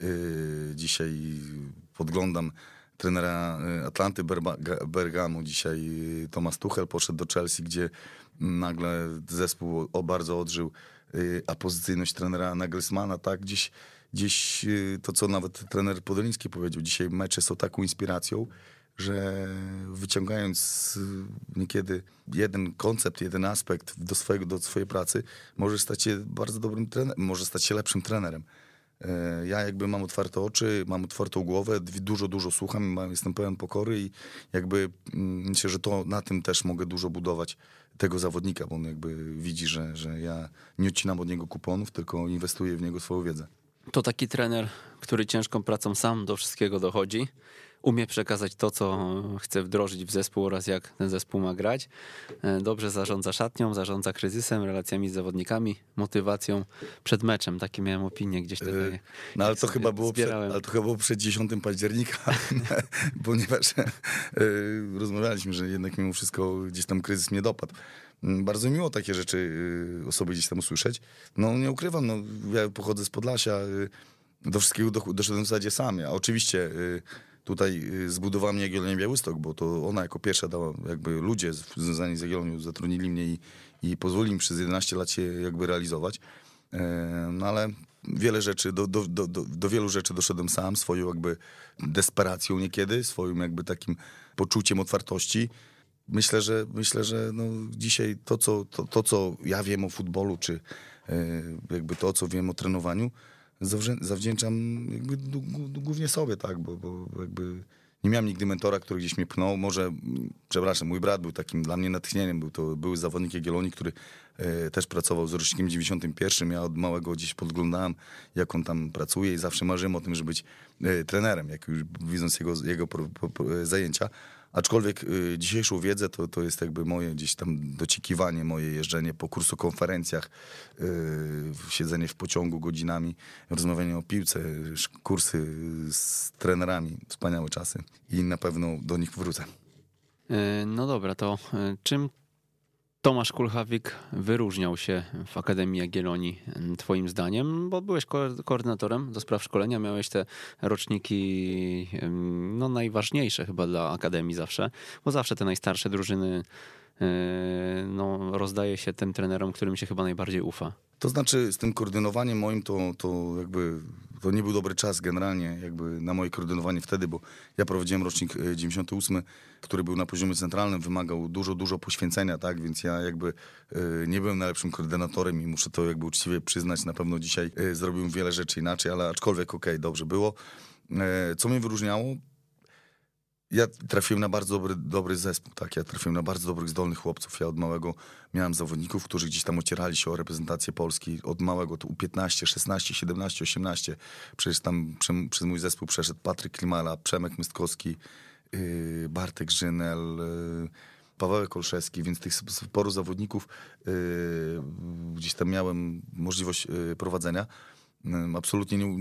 Y, dzisiaj podglądam trenera y, Atlanty Bergamo. Dzisiaj Tomasz Tuchel poszedł do Chelsea, gdzie nagle zespół o bardzo odżył, a pozycyjność trenera Nagelsmana tak gdzieś gdzieś y, to, co nawet trener Podoliński powiedział, dzisiaj mecze są taką inspiracją, że wyciągając y, niekiedy jeden koncept, jeden aspekt do, swojego, do swojej pracy, możesz stać się bardzo dobrym trenerem, może stać się lepszym trenerem. E, ja jakby mam otwarte oczy, mam otwartą głowę, dużo, dużo słucham, jestem pełen pokory i jakby mm, myślę, że to na tym też mogę dużo budować tego zawodnika, bo on jakby widzi, że, że ja nie odcinam od niego kuponów, tylko inwestuję w niego swoją wiedzę. To taki trener, który ciężką pracą sam do wszystkiego dochodzi, umie przekazać to, co chce wdrożyć w zespół oraz jak ten zespół ma grać. E, dobrze zarządza szatnią, zarządza kryzysem, relacjami z zawodnikami, motywacją przed meczem. Takie miałem opinie gdzieś tutaj. E, no ale to, chyba było przed, ale to chyba było przed 10 października, ponieważ e, rozmawialiśmy, że jednak mimo wszystko gdzieś tam kryzys mnie dopadł. Mm, bardzo miło takie rzeczy y, osoby gdzieś tam usłyszeć. No nie ukrywam, no, ja pochodzę z Podlasia, y, do wszystkiego doszedłem w zasadzie sam. Ja oczywiście y, tutaj zbudowała mnie Jagiellonia Białystok, bo to ona jako pierwsza dała, jakby ludzie związani z Jagiellonią zatrudnili mnie i, i pozwolili mi przez 11 lat się jakby realizować. E, no ale wiele rzeczy, do, do, do, do wielu rzeczy doszedłem sam, swoją jakby desperacją niekiedy, swoim jakby takim poczuciem otwartości myślę, że myślę, że no dzisiaj to co, to, to, co ja wiem o futbolu, czy e, jakby to, co wiem o trenowaniu, zawdzięczam głównie sobie, tak, bo, bo jakby nie miałem nigdy mentora, który gdzieś mnie pchnął. Może, przepraszam, mój brat był takim dla mnie natchnieniem. Był to były zawodnik Jagiellonii, który e, też pracował z rocznikiem 91. Ja od małego gdzieś podglądałem, jak on tam pracuje i zawsze marzyłem o tym, żeby być e, trenerem, jak już widząc jego, jego pro, pro, pro, zajęcia. Aczkolwiek y, dzisiejszą wiedzę to, to jest jakby moje gdzieś tam dociekiwanie, moje jeżdżenie po kursu konferencjach, y, siedzenie w pociągu godzinami, rozmawianie o piłce, kursy z trenerami, wspaniałe czasy i na pewno do nich wrócę. Y, no dobra, to czym Tomasz Kulchawik wyróżniał się w Akademii Jagiellonii twoim zdaniem, bo byłeś ko koordynatorem do spraw szkolenia, miałeś te roczniki no, najważniejsze chyba dla Akademii zawsze, bo zawsze te najstarsze drużyny e, no, rozdaje się tym trenerom, którym się chyba najbardziej ufa. To znaczy z tym koordynowaniem moim to, to jakby to nie był dobry czas generalnie jakby na moje koordynowanie wtedy, bo ja prowadziłem rocznik 98, e, który był na poziomie centralnym, wymagał dużo, dużo poświęcenia, tak, więc ja jakby y, nie byłem najlepszym koordynatorem i muszę to jakby uczciwie przyznać, na pewno dzisiaj y, zrobiłem wiele rzeczy inaczej, ale aczkolwiek okej, okay, dobrze było. Co mnie wyróżniało? Ja trafiłem na bardzo dobry, dobry zespół, tak? Ja trafiłem na bardzo dobrych, zdolnych chłopców. Ja od małego miałem zawodników, którzy gdzieś tam ocierali się o reprezentację Polski. Od małego to U15, 16, 17, 18. Przecież tam prze, przez mój zespół przeszedł Patryk Klimala, Przemek Mystkowski, yy, Bartek Żynel, yy, Paweł Olszewski, więc tych sporu zawodników yy, gdzieś tam miałem możliwość yy, prowadzenia. Absolutnie nie,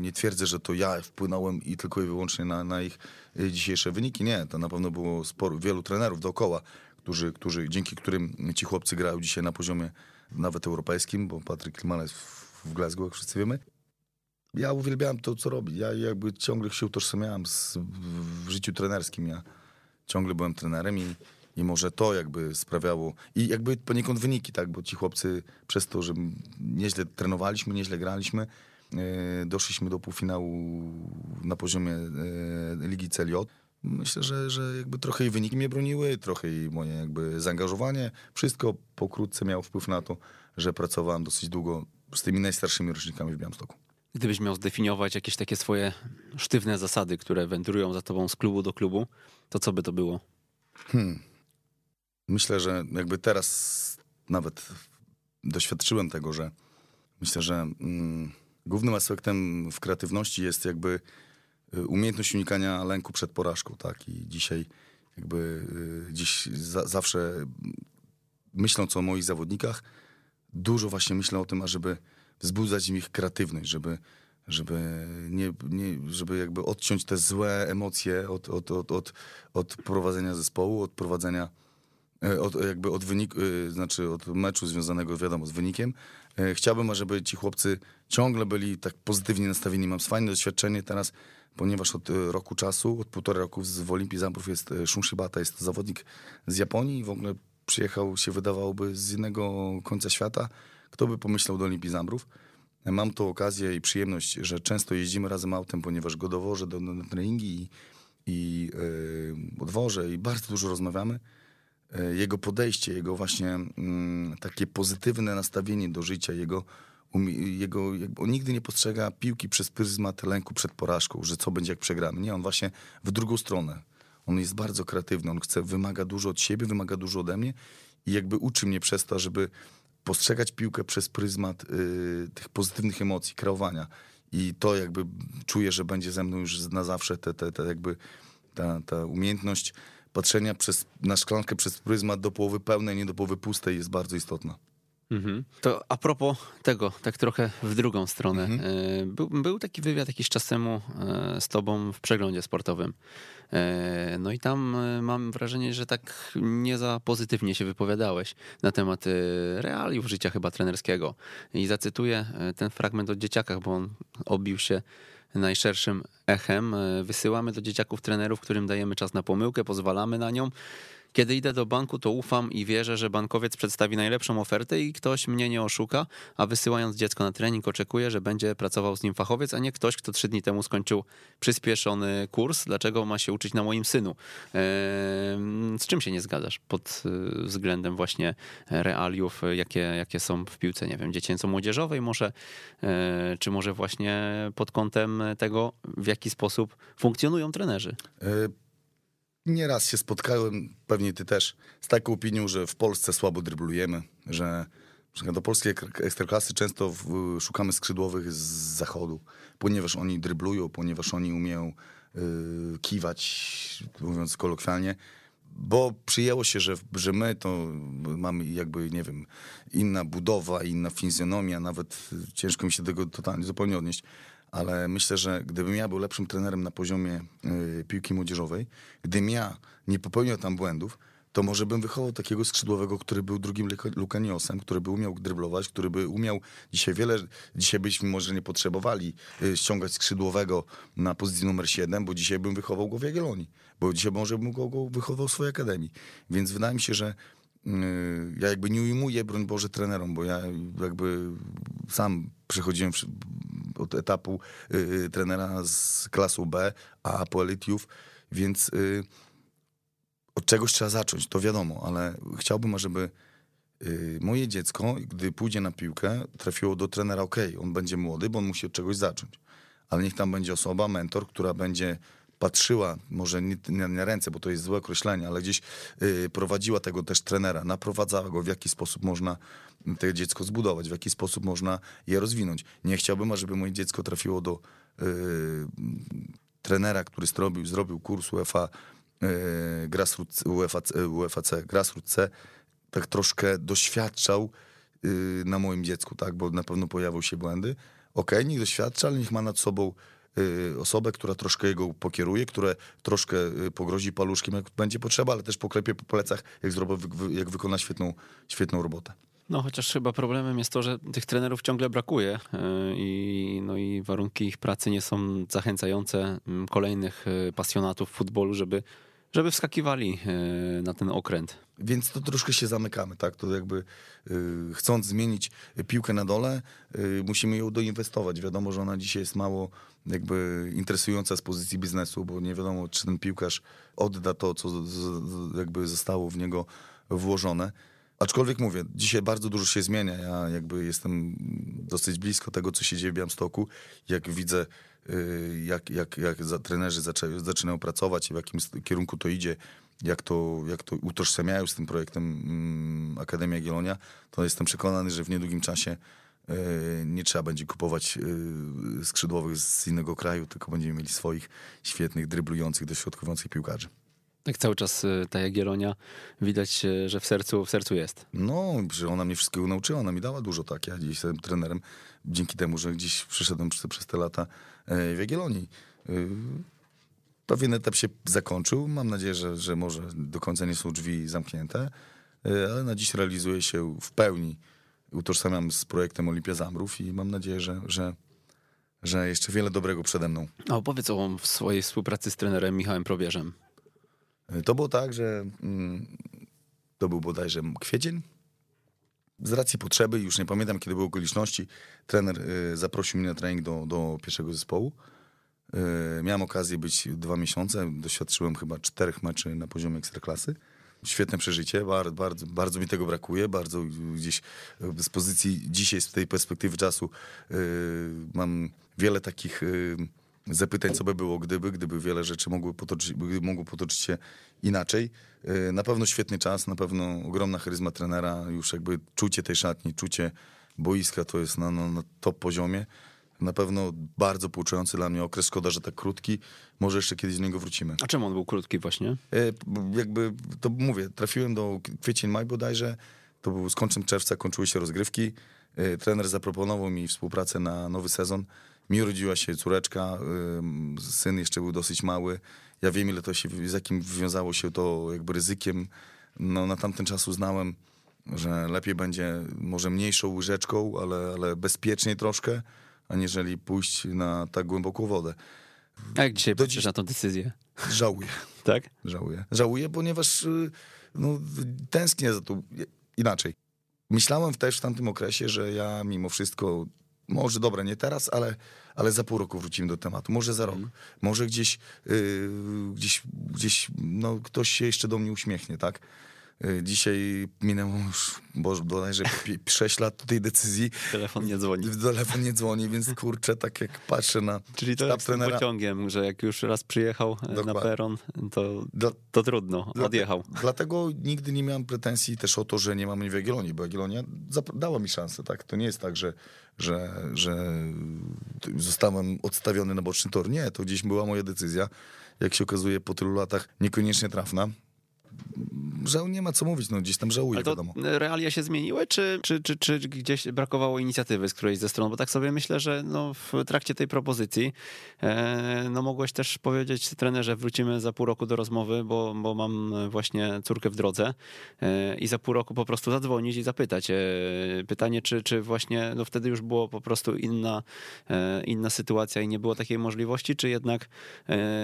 nie, twierdzę, że to ja wpłynąłem i tylko i wyłącznie na, na, ich y, dzisiejsze wyniki. Nie, to na pewno było sporo, wielu trenerów dookoła, którzy, którzy, dzięki którym ci chłopcy grają dzisiaj na poziomie nawet europejskim, bo Patryk Klimala jest w, w Glasgow, jak wszyscy wiemy. Ja uwielbiałem to, co robi. Ja jakby ciągle się utożsamiałem z, w, w życiu trenerskim. Ja ciągle byłem trenerem i, I może to jakby sprawiało, i jakby poniekąd wyniki, tak, bo ci chłopcy przez to, że nieźle trenowaliśmy, nieźle graliśmy, e, doszliśmy do półfinału na poziomie e, Ligi CLJ. Myślę, że, że jakby trochę i wyniki mnie broniły, trochę i moje jakby zaangażowanie. Wszystko pokrótce miało wpływ na to, że pracowałem dosyć długo z tymi najstarszymi rocznikami w Białymstoku. Gdybyś miał zdefiniować jakieś takie swoje sztywne zasady, które wędrują za tobą z klubu do klubu, to co by to było? Hmm. Myślę, że jakby teraz nawet doświadczyłem tego, że myślę, że mm, głównym aspektem w kreatywności jest jakby y, umiejętność unikania lęku przed porażką, tak? I dzisiaj jakby y, dziś za, zawsze myśląc o moich zawodnikach, dużo właśnie myślę o tym, ażeby wzbudzać w nich kreatywność, żeby, żeby, nie, nie, żeby jakby odciąć te złe emocje od, od, od, od, od prowadzenia zespołu, od prowadzenia, od, jakby od wyniku, e, znaczy od meczu związanego, wiadomo, z wynikiem. E, chciałbym, żeby ci chłopcy ciągle byli tak pozytywnie nastawieni. Mam fajne doświadczenie teraz, ponieważ od roku czasu, od półtora roku w Olimpii Zambrów jest Shun Shibata, jest to zawodnik z Japonii w ogóle przyjechał się wydawałoby z innego końca świata. Kto by pomyślał do Olimpii Zambrów? Mam tą okazję i przyjemność, że często jeździmy razem autem, ponieważ go dowożę do, na treningi i, i yy, odwożę i bardzo dużo rozmawiamy. Yy, jego podejście, jego właśnie yy, takie pozytywne nastawienie do życia, jego, jego on nigdy nie postrzega piłki przez pryzmat lęku przed porażką, że co będzie jak przegramy. Nie, on właśnie w drugą stronę. On jest bardzo kreatywny, on chce, wymaga dużo od siebie, wymaga dużo ode mnie i jakby uczy mnie przez to, żeby postrzegać piłkę przez pryzmat y, tych pozytywnych emocji, kreowania. I to jakby czuję, że będzie ze mną już na zawsze te, te, te jakby ta, ta umiejętność patrzenia przez, na szklankę przez pryzmat do połowy pełnej, nie do połowy pustej jest bardzo istotna. Mhm. To a propos tego, tak trochę w drugą stronę. Mhm. E, był, był, taki wywiad jakiś czas temu e, z tobą w przeglądzie sportowym. E, no i tam mam wrażenie, że tak nie za pozytywnie się wypowiadałeś na temat realiów życia chyba trenerskiego. I zacytuję ten fragment o dzieciakach, bo on obił się najszerszym echem. Wysyłamy do dzieciaków trenerów, którym dajemy czas na pomyłkę, pozwalamy na nią. Kiedy idę do banku, to ufam i wierzę, że bankowiec przedstawi najlepszą ofertę i ktoś mnie nie oszuka, a wysyłając dziecko na trening oczekuję, że będzie pracował z nim fachowiec, a nie ktoś, kto trzy dni temu skończył przyspieszony kurs. Dlaczego ma się uczyć na moim synu? Z czym się nie zgadzasz pod y, względem właśnie realiów, jakie, jakie są w piłce, nie wiem, dziecięco-młodzieżowej może, e, czy może właśnie pod kątem tego, w jaki sposób funkcjonują trenerzy? Nieraz się spotkałem, pewnie ty też, z taką opinią, że w Polsce słabo dryblujemy, że do polskiej ekstraklasy często w, szukamy skrzydłowych z zachodu, ponieważ oni dryblują, ponieważ oni umieją y, kiwać, mówiąc kolokwialnie, bo przyjęło się, że, że my to mamy jakby, nie wiem, inna budowa, inna fizjonomia, nawet ciężko mi się do tego totalnie zupełnie odnieść ale myślę, że gdybym ja był lepszym trenerem na poziomie y, piłki młodzieżowej, gdybym ja nie popełniał tam błędów, to może bym wychował takiego skrzydłowego, który był drugim Lukaniosem, który by umiał dryblować, który by umiał dzisiaj wiele, dzisiaj byśmy może nie potrzebowali y, ściągać skrzydłowego na pozycji numer 7, bo dzisiaj bym wychował go w Jagiellonii, bo dzisiaj może bym go, go wychował w swojej akademii. Więc wydaje mi się, że y, ja jakby nie ujmuję, broń Boże, trenerom, bo ja jakby sam przechodziłem od etapu y, y, trenera z klasu B, a po elitiów, więc y, od czegoś trzeba zacząć, to wiadomo, ale chciałbym, żeby moje dziecko, gdy pójdzie na piłkę, trafiło do trenera, ok, on będzie młody, bo on musi od czegoś zacząć, ale niech tam będzie osoba, mentor, która będzie patrzyła, może nie na ręce, bo to jest złe określenie, ale gdzieś y, prowadziła tego też trenera, naprowadzała go, w jaki sposób można to dziecko zbudować, w jaki sposób można je rozwinąć. Nie chciałbym, żeby moje dziecko trafiło do y, trenera, który zrobił, zrobił kurs UEFA, y, grassroots, UEFA, UEFA C, Grassroots C, tak troszkę doświadczał na moim dziecku, tak, bo na pewno pojawią się błędy. Okej, okay, niech doświadcza, ale niech ma nad sobą osobę, która troszkę jego pokieruje, które troszkę y, pogrozi paluszkiem, jak będzie potrzeba, ale też poklepie po plecach, jak, zrobi, jak wykona świetną, świetną robotę. No chociaż chyba problemem jest to, że tych trenerów ciągle brakuje y, i, no i warunki ich pracy nie są zachęcające mm, kolejnych pasjonatów futbolu, żeby Żeby wskakiwali na ten okręt. Więc to troszkę się zamykamy, tak? To jakby y, chcąc zmienić piłkę na dole, y, musimy ją doinwestować. Wiadomo, że ona dzisiaj jest mało jakby interesująca z pozycji biznesu, bo nie wiadomo, czy ten piłkarz odda to, co z, z, jakby zostało w niego włożone. Aczkolwiek mówię, dzisiaj bardzo dużo się zmienia. Ja jakby jestem dosyć blisko tego, co się dzieje w Białymstoku. Jak widzę, y, jak, jak, jak trenerzy zaczynają pracować i w jakim kierunku to idzie, jak to, jak to utożsamiają z tym projektem mm, Akademia Gielonia, to jestem przekonany, że w niedługim czasie y, nie trzeba będzie kupować y, skrzydłowych z innego kraju, tylko będziemy mieli swoich świetnych, dryblujących, dośrodkujących piłkarzy. Tak cały czas y, ta Jagiellonia widać, że w sercu, w sercu jest. No, że ona mnie wszystkiego nauczyła, ona mi dała dużo tak. Ja dziś jestem trenerem dzięki temu, że gdzieś przeszedłem przez, przez te lata e, w Jagiellonii. Y, pewien etap się zakończył. Mam nadzieję, że, że może do końca nie są drzwi zamknięte, e, ale na dziś realizuję się w pełni. Utożsamiam z projektem Olimpia Zamrów i mam nadzieję, że, że, że jeszcze wiele dobrego przede mną. A opowiedz o swojej współpracy z trenerem Michałem Probierzem. To było tak, że mm, to był bodajże kwiecień. Z racji potrzeby, już nie pamiętam kiedy były okoliczności, trener y, zaprosił mnie na trening do, do pierwszego zespołu. Y, miałem okazję być dwa miesiące, doświadczyłem chyba czterech meczy na poziomie ekstraklasy. Świetne przeżycie, bardzo, bardzo, bardzo mi tego brakuje, bardzo gdzieś z pozycji dzisiaj, z tej perspektywy czasu y, mam wiele takich zapytań, co by było gdyby, gdyby wiele rzeczy mogły potoczyć, mogło potoczyć się inaczej. E, na pewno świetny czas, na pewno ogromna charyzma trenera, już jakby czucie tej szatni, czucie boiska to jest na, na, na top poziomie. Na pewno bardzo pouczający dla mnie okres. Szkoda, że tak krótki. Może jeszcze kiedyś z niego wrócimy. A czemu on był krótki właśnie? E, jakby, to mówię, trafiłem do kwiecień, maj bodajże. To był z końcem czerwca, kończyły się rozgrywki. E, trener zaproponował mi współpracę na nowy sezon. Mi urodziła się córeczka, syn jeszcze był dosyć mały. Ja wiem, ile to się, z jakim wiązało się to jakby ryzykiem. No, na tamten czas uznałem, że lepiej będzie może mniejszą łyżeczką, ale, ale bezpieczniej troszkę, aniżeli pójść na tak głęboką wodę. A jak dzisiaj patrzysz dziś... na tę decyzję? Żałuję. tak? Żałuję. Żałuję, ponieważ y, no, tęsknię za to inaczej. Myślałem też w tamtym okresie, że ja mimo wszystko może dobra, nie teraz, ale, ale za pół roku wrócimy do tematu. Może za rok. Mm. Może gdzieś, yy, gdzieś, gdzieś no, ktoś się jeszcze do mnie uśmiechnie, tak? Y, dzisiaj minęło już bodajże 6 lat tej decyzji. Telefon nie dzwoni. Telefon nie dzwoni, więc kurczę, tak jak patrzę na Czyli to jest trenera... pociągiem, że jak już raz przyjechał e, Dokładnie. na peron, to, to trudno, Dla, odjechał. Dlatego nigdy nie miałem pretensji też o to, że nie mamy w Jagiellonii, bo Jagiellonia dała mi szansę, tak? To nie jest tak, że, że, że zostałem odstawiony na boczny tor. Nie, to gdzieś była moja decyzja. Jak się okazuje po tylu latach niekoniecznie trafna że nie ma co mówić, no gdzieś tam żałuję, Ale to wiadomo. realia się zmieniły, czy, czy, czy, czy gdzieś brakowało inicjatywy z którejś ze stron? Bo tak sobie myślę, że no, w trakcie tej propozycji e, no mogłeś też powiedzieć trenerze, wrócimy za pół roku do rozmowy, bo, bo mam właśnie córkę w drodze e, i za pół roku po prostu zadzwonić i zapytać. E, pytanie, czy, czy właśnie no wtedy już było po prostu inna, inna sytuacja i nie było takiej możliwości, czy jednak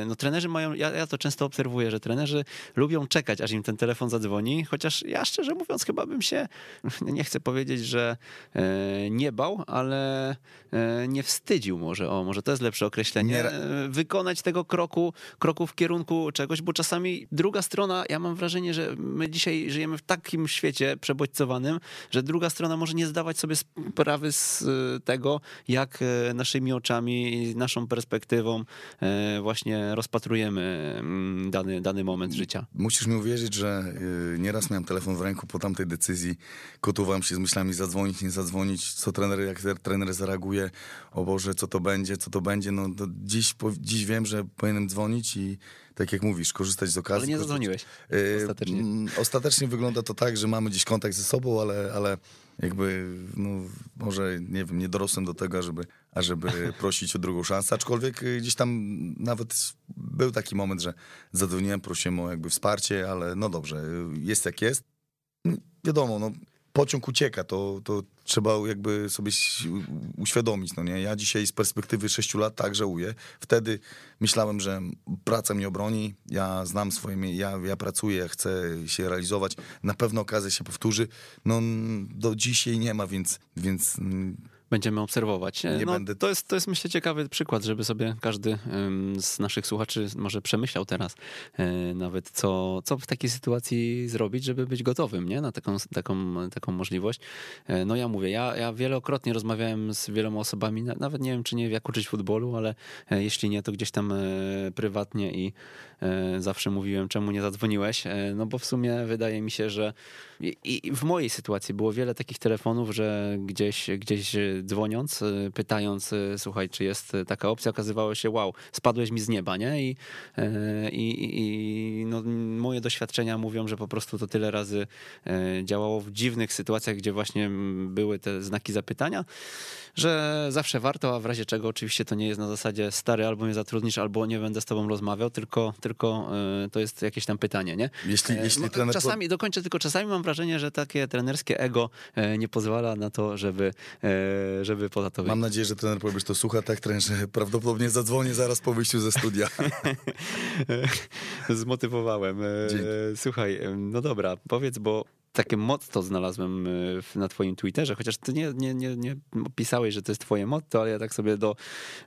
no trenerzy mają, ja, ja to często obserwuję, że trenerzy lubią czekać, aż im ten telefon zadzwoni, chociaż ja szczerze mówiąc chyba bym się, nie chcę powiedzieć, że e, nie bał, ale e, nie wstydził może, o może to jest lepsze określenie, nie... E, wykonać tego kroku, kroku w kierunku czegoś, bo czasami druga strona, ja mam wrażenie, że my dzisiaj żyjemy w takim świecie przebodźcowanym, że druga strona może nie zdawać sobie sprawy z tego, jak naszymi oczami i naszą perspektywą właśnie rozpatrujemy mm, dany, dany moment życia. Musisz mi uwierzyć, że nieraz miałem telefon w ręku po tamtej decyzji, gotowałem się z myślami zadzwonić, nie zadzwonić, co trener, jak trener zareaguje, o Boże, co to będzie, co to będzie, no dziś, dziś wiem, że powinienem dzwonić i tak jak mówisz, korzystać z okazji. Ale nie zadzwoniłeś y, ostatecznie. Ostatecznie wygląda to tak, że mamy gdzieś kontakt ze sobą, ale, ale jakby, no, może, nie wiem, nie dorosłem do tego, ażeby, ażeby prosić o drugą szansę, aczkolwiek y, gdzieś tam nawet był taki moment, że zadzwoniłem, prosiłem o jakby wsparcie, ale no dobrze, jest jak jest. Wiadomo, no, pociąg ucieka, to, to trzeba jakby sobie uświadomić, no nie? Ja dzisiaj z perspektywy sześciu lat tak żałuję. Wtedy myślałem, że praca mnie obroni, ja znam swoje, ja, ja pracuję, chcę się realizować, na pewno okazja się powtórzy. No do dzisiaj nie ma, więc, więc będziemy obserwować. Nie no, będę... to, jest, to jest myślę ciekawy przykład, żeby sobie każdy z naszych słuchaczy może przemyślał teraz e, nawet co, co w takiej sytuacji zrobić, żeby być gotowym nie? na taką, taką, taką możliwość. E, no ja mówię, ja, ja wielokrotnie rozmawiałem z wieloma osobami, nawet nie wiem czy nie jak uczyć futbolu, ale e, jeśli nie, to gdzieś tam prywatnie i zawsze mówiłem, czemu nie zadzwoniłeś, no bo w sumie wydaje mi się, że i, i w mojej sytuacji było wiele takich telefonów, że gdzieś, gdzieś dzwoniąc, y, pytając, y, słuchaj, czy jest taka opcja, okazywało się, wow, spadłeś mi z nieba, nie? I, y, i, i no, moje doświadczenia mówią, że po prostu to tyle razy działało w dziwnych sytuacjach, gdzie właśnie były te znaki zapytania, że zawsze warto, a w razie czego oczywiście to nie jest na zasadzie stary albo mnie zatrudnisz, albo nie będę z tobą rozmawiał, tylko, tylko to jest jakieś tam pytanie, nie? Jeśli, jeśli no, trener... Czasami, dokończę, tylko czasami mam wrażenie, że takie trenerskie ego nie pozwala na to, żeby żeby poza to wyjść. Mam nadzieję, że trener powiesz to słucha tak, trener, że prawdopodobnie zadzwonię zaraz po wyjściu ze studia. Zmotywowałem. Dzięki. Słuchaj, no dobra, powiedz, bo takie motto znalazłem e, na twoim Twitterze, chociaż ty nie, nie, nie, nie pisałeś, że to jest twoje motto, ale ja tak sobie do,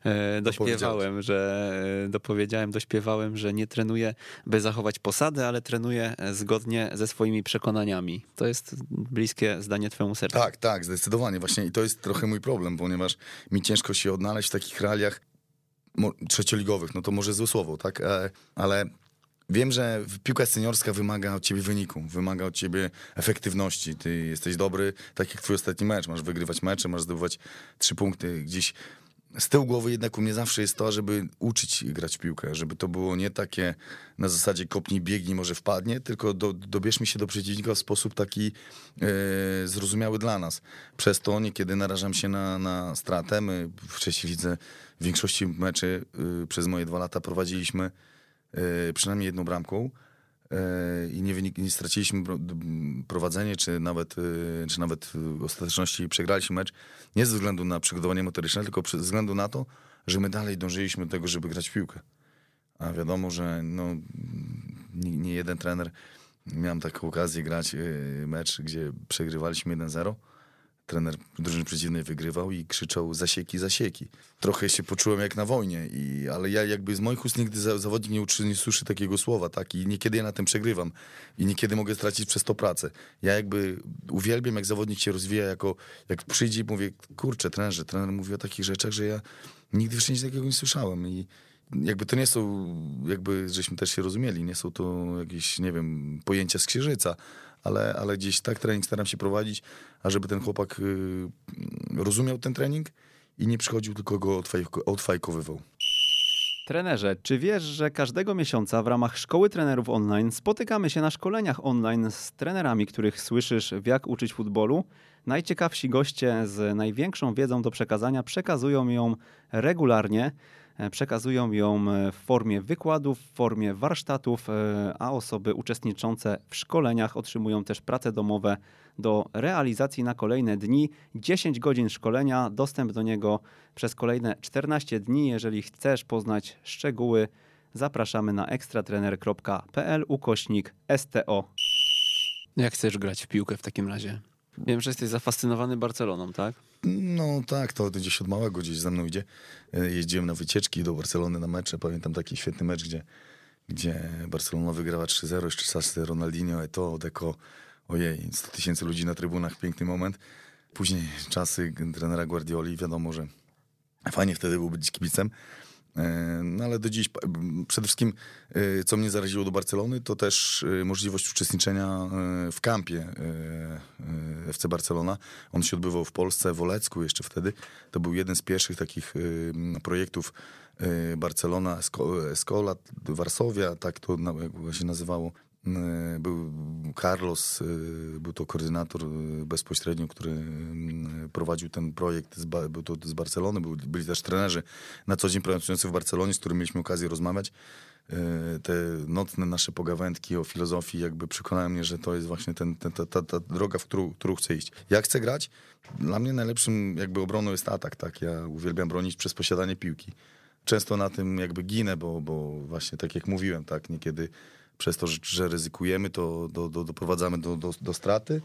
e, dośpiewałem, że dopowiedziałem, dośpiewałem, że nie trenuję, by zachować posadę, ale trenuję zgodnie ze swoimi przekonaniami. To jest bliskie zdanie twojemu sercu. Tak, tak, zdecydowanie. Właśnie i to jest trochę mój problem, ponieważ mi ciężko się odnaleźć w takich realiach trzecioligowych, no to może złe słowo, tak? Ale Wiem, że piłka seniorska wymaga od ciebie wyniku, wymaga od ciebie efektywności. Ty jesteś dobry, tak jak twój ostatni mecz. Masz wygrywać mecze, masz zdobywać trzy punkty. Gdzieś z tyłu głowy jednak u mnie zawsze jest to, żeby uczyć grać piłkę, żeby to było nie takie na zasadzie kopnij, biegnij, może wpadnie, tylko do, dobierzmy się do przeciwnika w sposób taki e, zrozumiały dla nas. Przez to niekiedy narażam się na, na stratę. My wcześniej widzę w większości meczy y, przez moje dwa lata prowadziliśmy przynajmniej jedną bramką e, i nie, wynik, nie straciliśmy prowadzenie, czy nawet, e, czy nawet w ostateczności przegraliśmy mecz, nie ze względu na przygotowanie motoryczne, tylko ze względu na to, że my dalej dążyliśmy do tego, żeby grać w piłkę. A wiadomo, że no, nie, nie jeden trener, miałem taką okazję grać mecz, gdzie przegrywaliśmy 1-0 trener drużyny przeciwnej wygrywał i krzyczał zasieki, zasieki. Trochę się poczułem jak na wojnie, i, ale ja jakby z moich ust nigdy zawodnik nie, uczy, nie słyszy takiego słowa, tak? I niekiedy ja na tym przegrywam i niekiedy mogę stracić przez to pracę. Ja jakby uwielbiam, jak zawodnik się rozwija, jako, jak przyjdzie i mówię, kurczę, trenerze, trener mówi o takich rzeczach, że ja nigdy wcześniej takiego nie słyszałem i jakby to nie są, jakby żeśmy też się rozumieli, nie są to jakieś, nie wiem, pojęcia z księżyca, ale, ale gdzieś tak trening staram się prowadzić, ażeby ten chłopak y, rozumiał ten trening i nie przychodził, tylko go odfajkowywał. Trenerze, czy wiesz, że każdego miesiąca w ramach Szkoły Trenerów Online spotykamy się na szkoleniach online z trenerami, których słyszysz w jak uczyć futbolu? Najciekawsi goście z największą wiedzą do przekazania przekazują ją regularnie. E, przekazują ją e, w formie wykładów, w formie warsztatów, e, a osoby uczestniczące w szkoleniach otrzymują też prace domowe do realizacji na kolejne dni. 10 godzin szkolenia, dostęp do niego przez kolejne 14 dni. Jeżeli chcesz poznać szczegóły, zapraszamy na ekstratrener.pl ukośnik STO. Jak chcesz grać w piłkę w takim razie? Wiem, że jesteś zafascynowany Barceloną, tak? No tak, to gdzieś od małego gdzieś ze mną idzie. E, jeździłem na wycieczki do Barcelony na mecze. Pamiętam taki świetny mecz, gdzie, gdzie Barcelona wygrała 3-0, jeszcze czasy Ronaldinho, Eto, Deco. Ojej, 100 tysięcy ludzi na trybunach, piękny moment. Później czasy trenera Guardioli, wiadomo, że fajnie wtedy był być kibicem. E, no ale do dziś przede wszystkim, e, co mnie zaraziło do Barcelony, to też e, możliwość uczestniczenia w kampie FC Barcelona. On się odbywał w Polsce, w Olecku jeszcze wtedy. To był jeden z pierwszych takich projektów Barcelona, Escola, Warszawia, tak to się nazywało. Y, był Carlos, y, był to koordynator y, bezpośrednio, który prowadził ten projekt, z, był to z Barcelony, był, byli też trenerzy na co dzień pracujący w Barcelonie, z którymi mieliśmy okazję rozmawiać. Te nocne nasze pogawędki o filozofii jakby przekonały mnie, że to jest właśnie ten, ten, ta, ta, ta droga, w którą, którą chcę iść. Jak chcę grać? Dla mnie najlepszym jakby obroną jest atak, tak? Ja uwielbiam bronić przez posiadanie piłki. Często na tym jakby ginę, bo, bo właśnie tak jak mówiłem, tak, niekiedy przez to, że, ryzykujemy, to do, do, doprowadzamy do, do, do straty.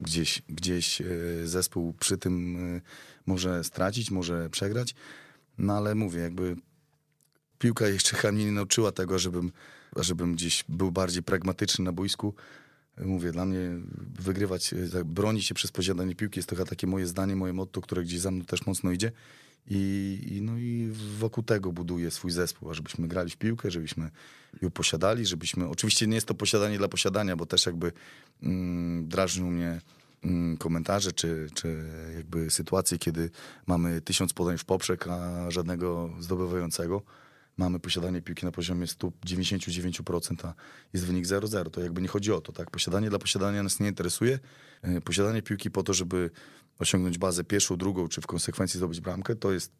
Gdzieś, gdzieś e, zespół przy tym e, może stracić, może przegrać. No ale mówię, jakby piłka jeszcze chyba mnie nie nauczyła tego, żebym, żebym gdzieś był bardziej pragmatyczny na boisku. Mówię, dla mnie wygrywać, e, bronić się przez posiadanie piłki jest chyba takie moje zdanie, moje motto, które gdzieś za mną też mocno idzie. I, i, no i wokół tego buduję swój zespół, żebyśmy grali w piłkę, żebyśmy ją posiadali, żebyśmy... Oczywiście nie jest to posiadanie dla posiadania, bo też jakby mm, mnie mm, komentarze, czy, czy jakby sytuacje, kiedy mamy tysiąc podań w poprzek, a żadnego zdobywającego. Mamy posiadanie piłki na poziomie 199%, a jest wynik 0-0. To jakby nie chodzi o to, tak? Posiadanie dla posiadania nas nie interesuje. E, Posiadanie piłki po to, żeby osiągnąć bazę pierwszą, drugą, czy w konsekwencji zdobyć bramkę, to jest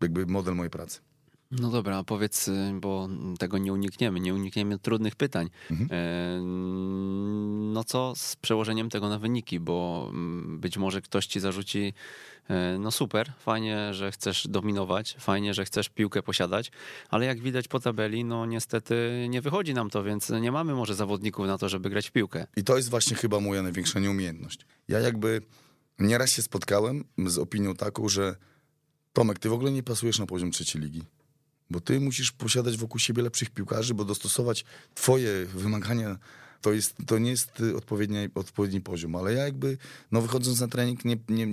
jakby model mojej pracy. No dobra, a powiedz, y, bo tego nie unikniemy, nie unikniemy trudnych pytań. Mhm. E, No co z przełożeniem tego na wyniki, bo mm, być może ktoś ci zarzuci, e, no super, fajnie, że chcesz dominować, fajnie, że chcesz piłkę posiadać, ale jak widać po tabeli, no niestety nie wychodzi nam to, więc nie mamy może zawodników na to, żeby grać w piłkę. I to jest właśnie chyba moja największa nieumiejętność. Ja jakby nieraz się spotkałem z opinią taką, że Tomek, ty w ogóle nie pasujesz na poziom trzeciej ligi. Bo ty musisz posiadać wokół siebie lepszych piłkarzy, bo dostosować twoje wymagania to, jest, to nie jest y, odpowiedni, odpowiedni poziom. Ale ja jakby, no wychodząc na trening, nie, nie,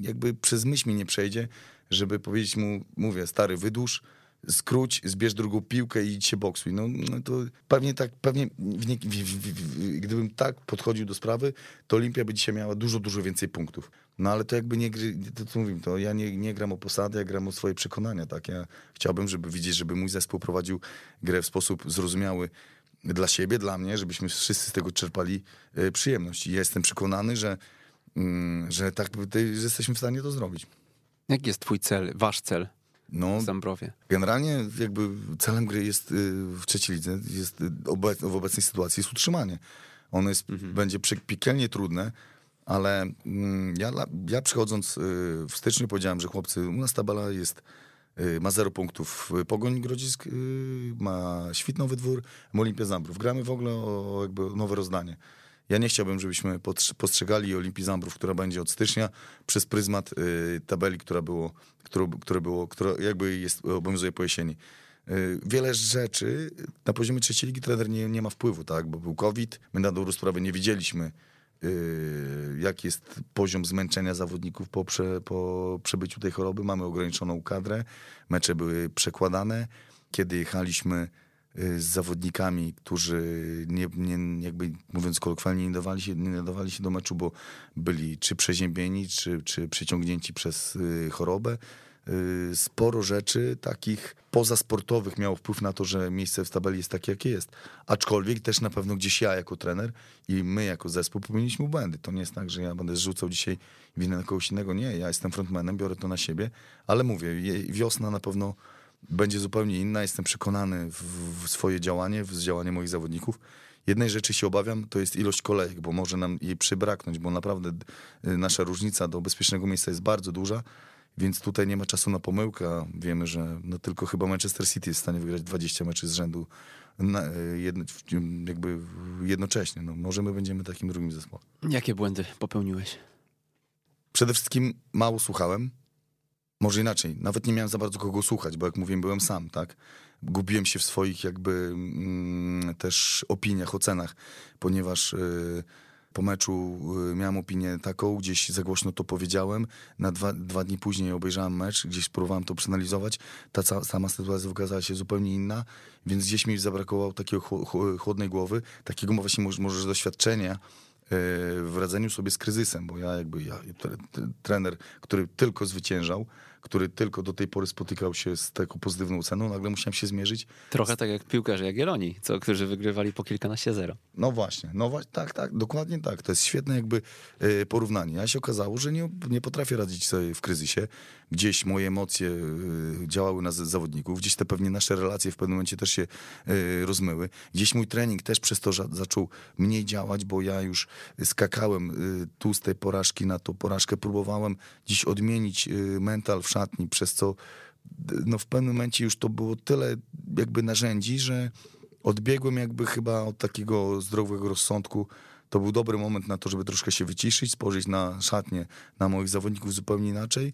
jakby przez myśl mi nie przejdzie, żeby powiedzieć mu, mówię, stary, wydłuż, skróć, zbierz drugą piłkę i idź się boksuj. No, no to pewnie tak, pewnie w nie, w, w, gdybym tak podchodził do sprawy, to Olimpia by dzisiaj miała dużo, dużo więcej punktów. No ale to jakby nie, gry- to co mówimy, to ja nie, nie gram o posadę, ja gram o swoje przekonania, tak? Ja chciałbym, żeby widzieć, żeby mój zespół prowadził grę w sposób zrozumiały dla siebie, dla mnie, żebyśmy wszyscy z tego czerpali e, przyjemność. I ja jestem przekonany, że, mm, że tak, że jesteśmy w stanie to zrobić. Jaki jest twój cel, wasz cel No, w Zambrowie? Generalnie jakby celem gry jest y, w trzeciej lidze, jest obec, w obecnej sytuacji jest utrzymanie. Ono jest, będzie przy- piekielnie trudne, ale mm, ja, ja przychodząc y, w styczniu powiedziałem, że chłopcy, u nas tabela jest, y, ma zero punktów. Pogoń Grodzisk y, ma Świtnowy Dwór, ma Olimpia Zambrów. Gramy w ogóle o jakby nowe rozdanie. Ja nie chciałbym, żebyśmy postrzegali Olimpii Zambrów, która będzie od stycznia, przez pryzmat tabeli, która było, którą, które było, która jakby jest, obowiązuje po jesieni. Wiele rzeczy na poziomie trzeciej ligi trener nie, nie ma wpływu, tak? Bo był COVID, my na dobrą sprawę nie wiedzieliśmy, y, jaki jest poziom zmęczenia zawodników po, prze, po przebyciu tej choroby. Mamy ograniczoną kadrę, mecze były przekładane. Kiedy jechaliśmy y, z zawodnikami, którzy nie, nie, jakby mówiąc kolokwialnie nie dawali, się, nie nadawali się do meczu, bo byli czy przeziębieni, czy, czy przeciągnięci przez y, chorobę. Y, Sporo rzeczy takich pozasportowych miało wpływ na to, że miejsce w tabeli jest takie, jakie jest. Aczkolwiek też na pewno gdzieś ja jako trener i my jako zespół popełniliśmy błędy. To nie jest tak, że ja będę zrzucał dzisiaj winę na kogoś innego. Nie, ja jestem frontmanem, biorę to na siebie, ale mówię, wiosna na pewno będzie zupełnie inna. Jestem przekonany w, w swoje działanie, w działanie moich zawodników. Jednej rzeczy się obawiam, to jest ilość kolejek, bo może nam jej przybraknąć, bo naprawdę y, nasza różnica do bezpiecznego miejsca jest bardzo duża, więc tutaj nie ma czasu na pomyłkę. Wiemy, że no tylko chyba Manchester City jest w stanie wygrać 20 meczy z rzędu na, jedno, jakby jednocześnie. No, może my będziemy takim drugim zespołem. Jakie błędy popełniłeś? Przede wszystkim mało słuchałem. Może inaczej, nawet nie miałem za bardzo kogo słuchać, bo jak mówiłem, byłem sam, tak? Gubiłem się w swoich jakby mm, też opiniach, ocenach, ponieważ y, po meczu y, miałem opinię taką, gdzieś za głośno to powiedziałem, na dwa, dwa dni później obejrzałem mecz, gdzieś próbowałem to przeanalizować, ta ca- sama sytuacja okazała się zupełnie inna, więc gdzieś mi zabrakowało takiego chło- chłodnej głowy, takiego właśnie może, może doświadczenia, e, w radzeniu sobie z kryzysem, bo ja jakby ja, tre- tre- trener, który tylko zwyciężał, który tylko do tej pory spotykał się z taką pozytywną oceną, nagle musiałem się zmierzyć. Trochę tak jak piłkarze Jagiellonii, co, którzy wygrywali po kilkanaście zero. No właśnie, no właśnie, tak, tak, dokładnie tak. To jest świetne jakby e, porównanie. A się okazało, że nie, nie potrafię radzić sobie w kryzysie. Gdzieś moje emocje e, działały na zawodników, gdzieś te pewnie nasze relacje w pewnym momencie też się e, rozmyły. Gdzieś mój trening też przez to zaczął mniej działać, bo ja już skakałem tu z tej porażki na tą porażkę, próbowałem dziś odmienić mental w szatni, przez co no w pewnym momencie już to było tyle jakby narzędzi, że odbiegłem jakby chyba od takiego zdrowego rozsądku. To był dobry moment na to, żeby troszkę się wyciszyć, spojrzeć na szatnie, na moich zawodników zupełnie inaczej.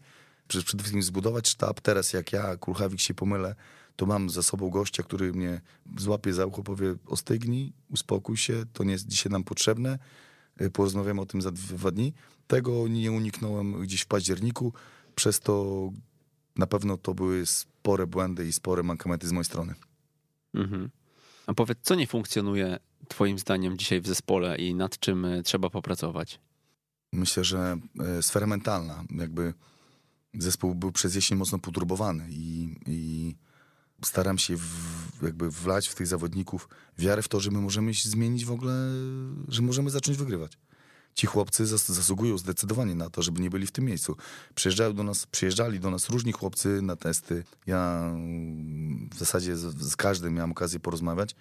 Przede wszystkim zbudować sztab. Teraz jak ja, Kulchawik, się pomylę, to mam za sobą gościa, który mnie złapie za ucho, powie ostygnij, uspokój się, to nie jest dzisiaj nam potrzebne, porozmawiamy o tym za dwa dni. Tego nie uniknąłem gdzieś w październiku, przez to na pewno to były spore błędy i spore mankamenty z mojej strony. Mhm. A powiedz, co nie funkcjonuje Twoim zdaniem dzisiaj w zespole i nad czym e, trzeba popracować? Myślę, że e, sfera mentalna. Jakby zespół był przez jesień mocno poturbowany i, i staram się w, jakby wlać w tych zawodników wiarę w to, że my możemy zmienić w ogóle, że możemy zacząć wygrywać ci chłopcy zas zasługują zdecydowanie na to, żeby nie byli w tym miejscu. Przyjeżdżają do nas, przyjeżdżali do nas różni chłopcy na testy. Ja w zasadzie z, z każdym miałem okazję porozmawiać.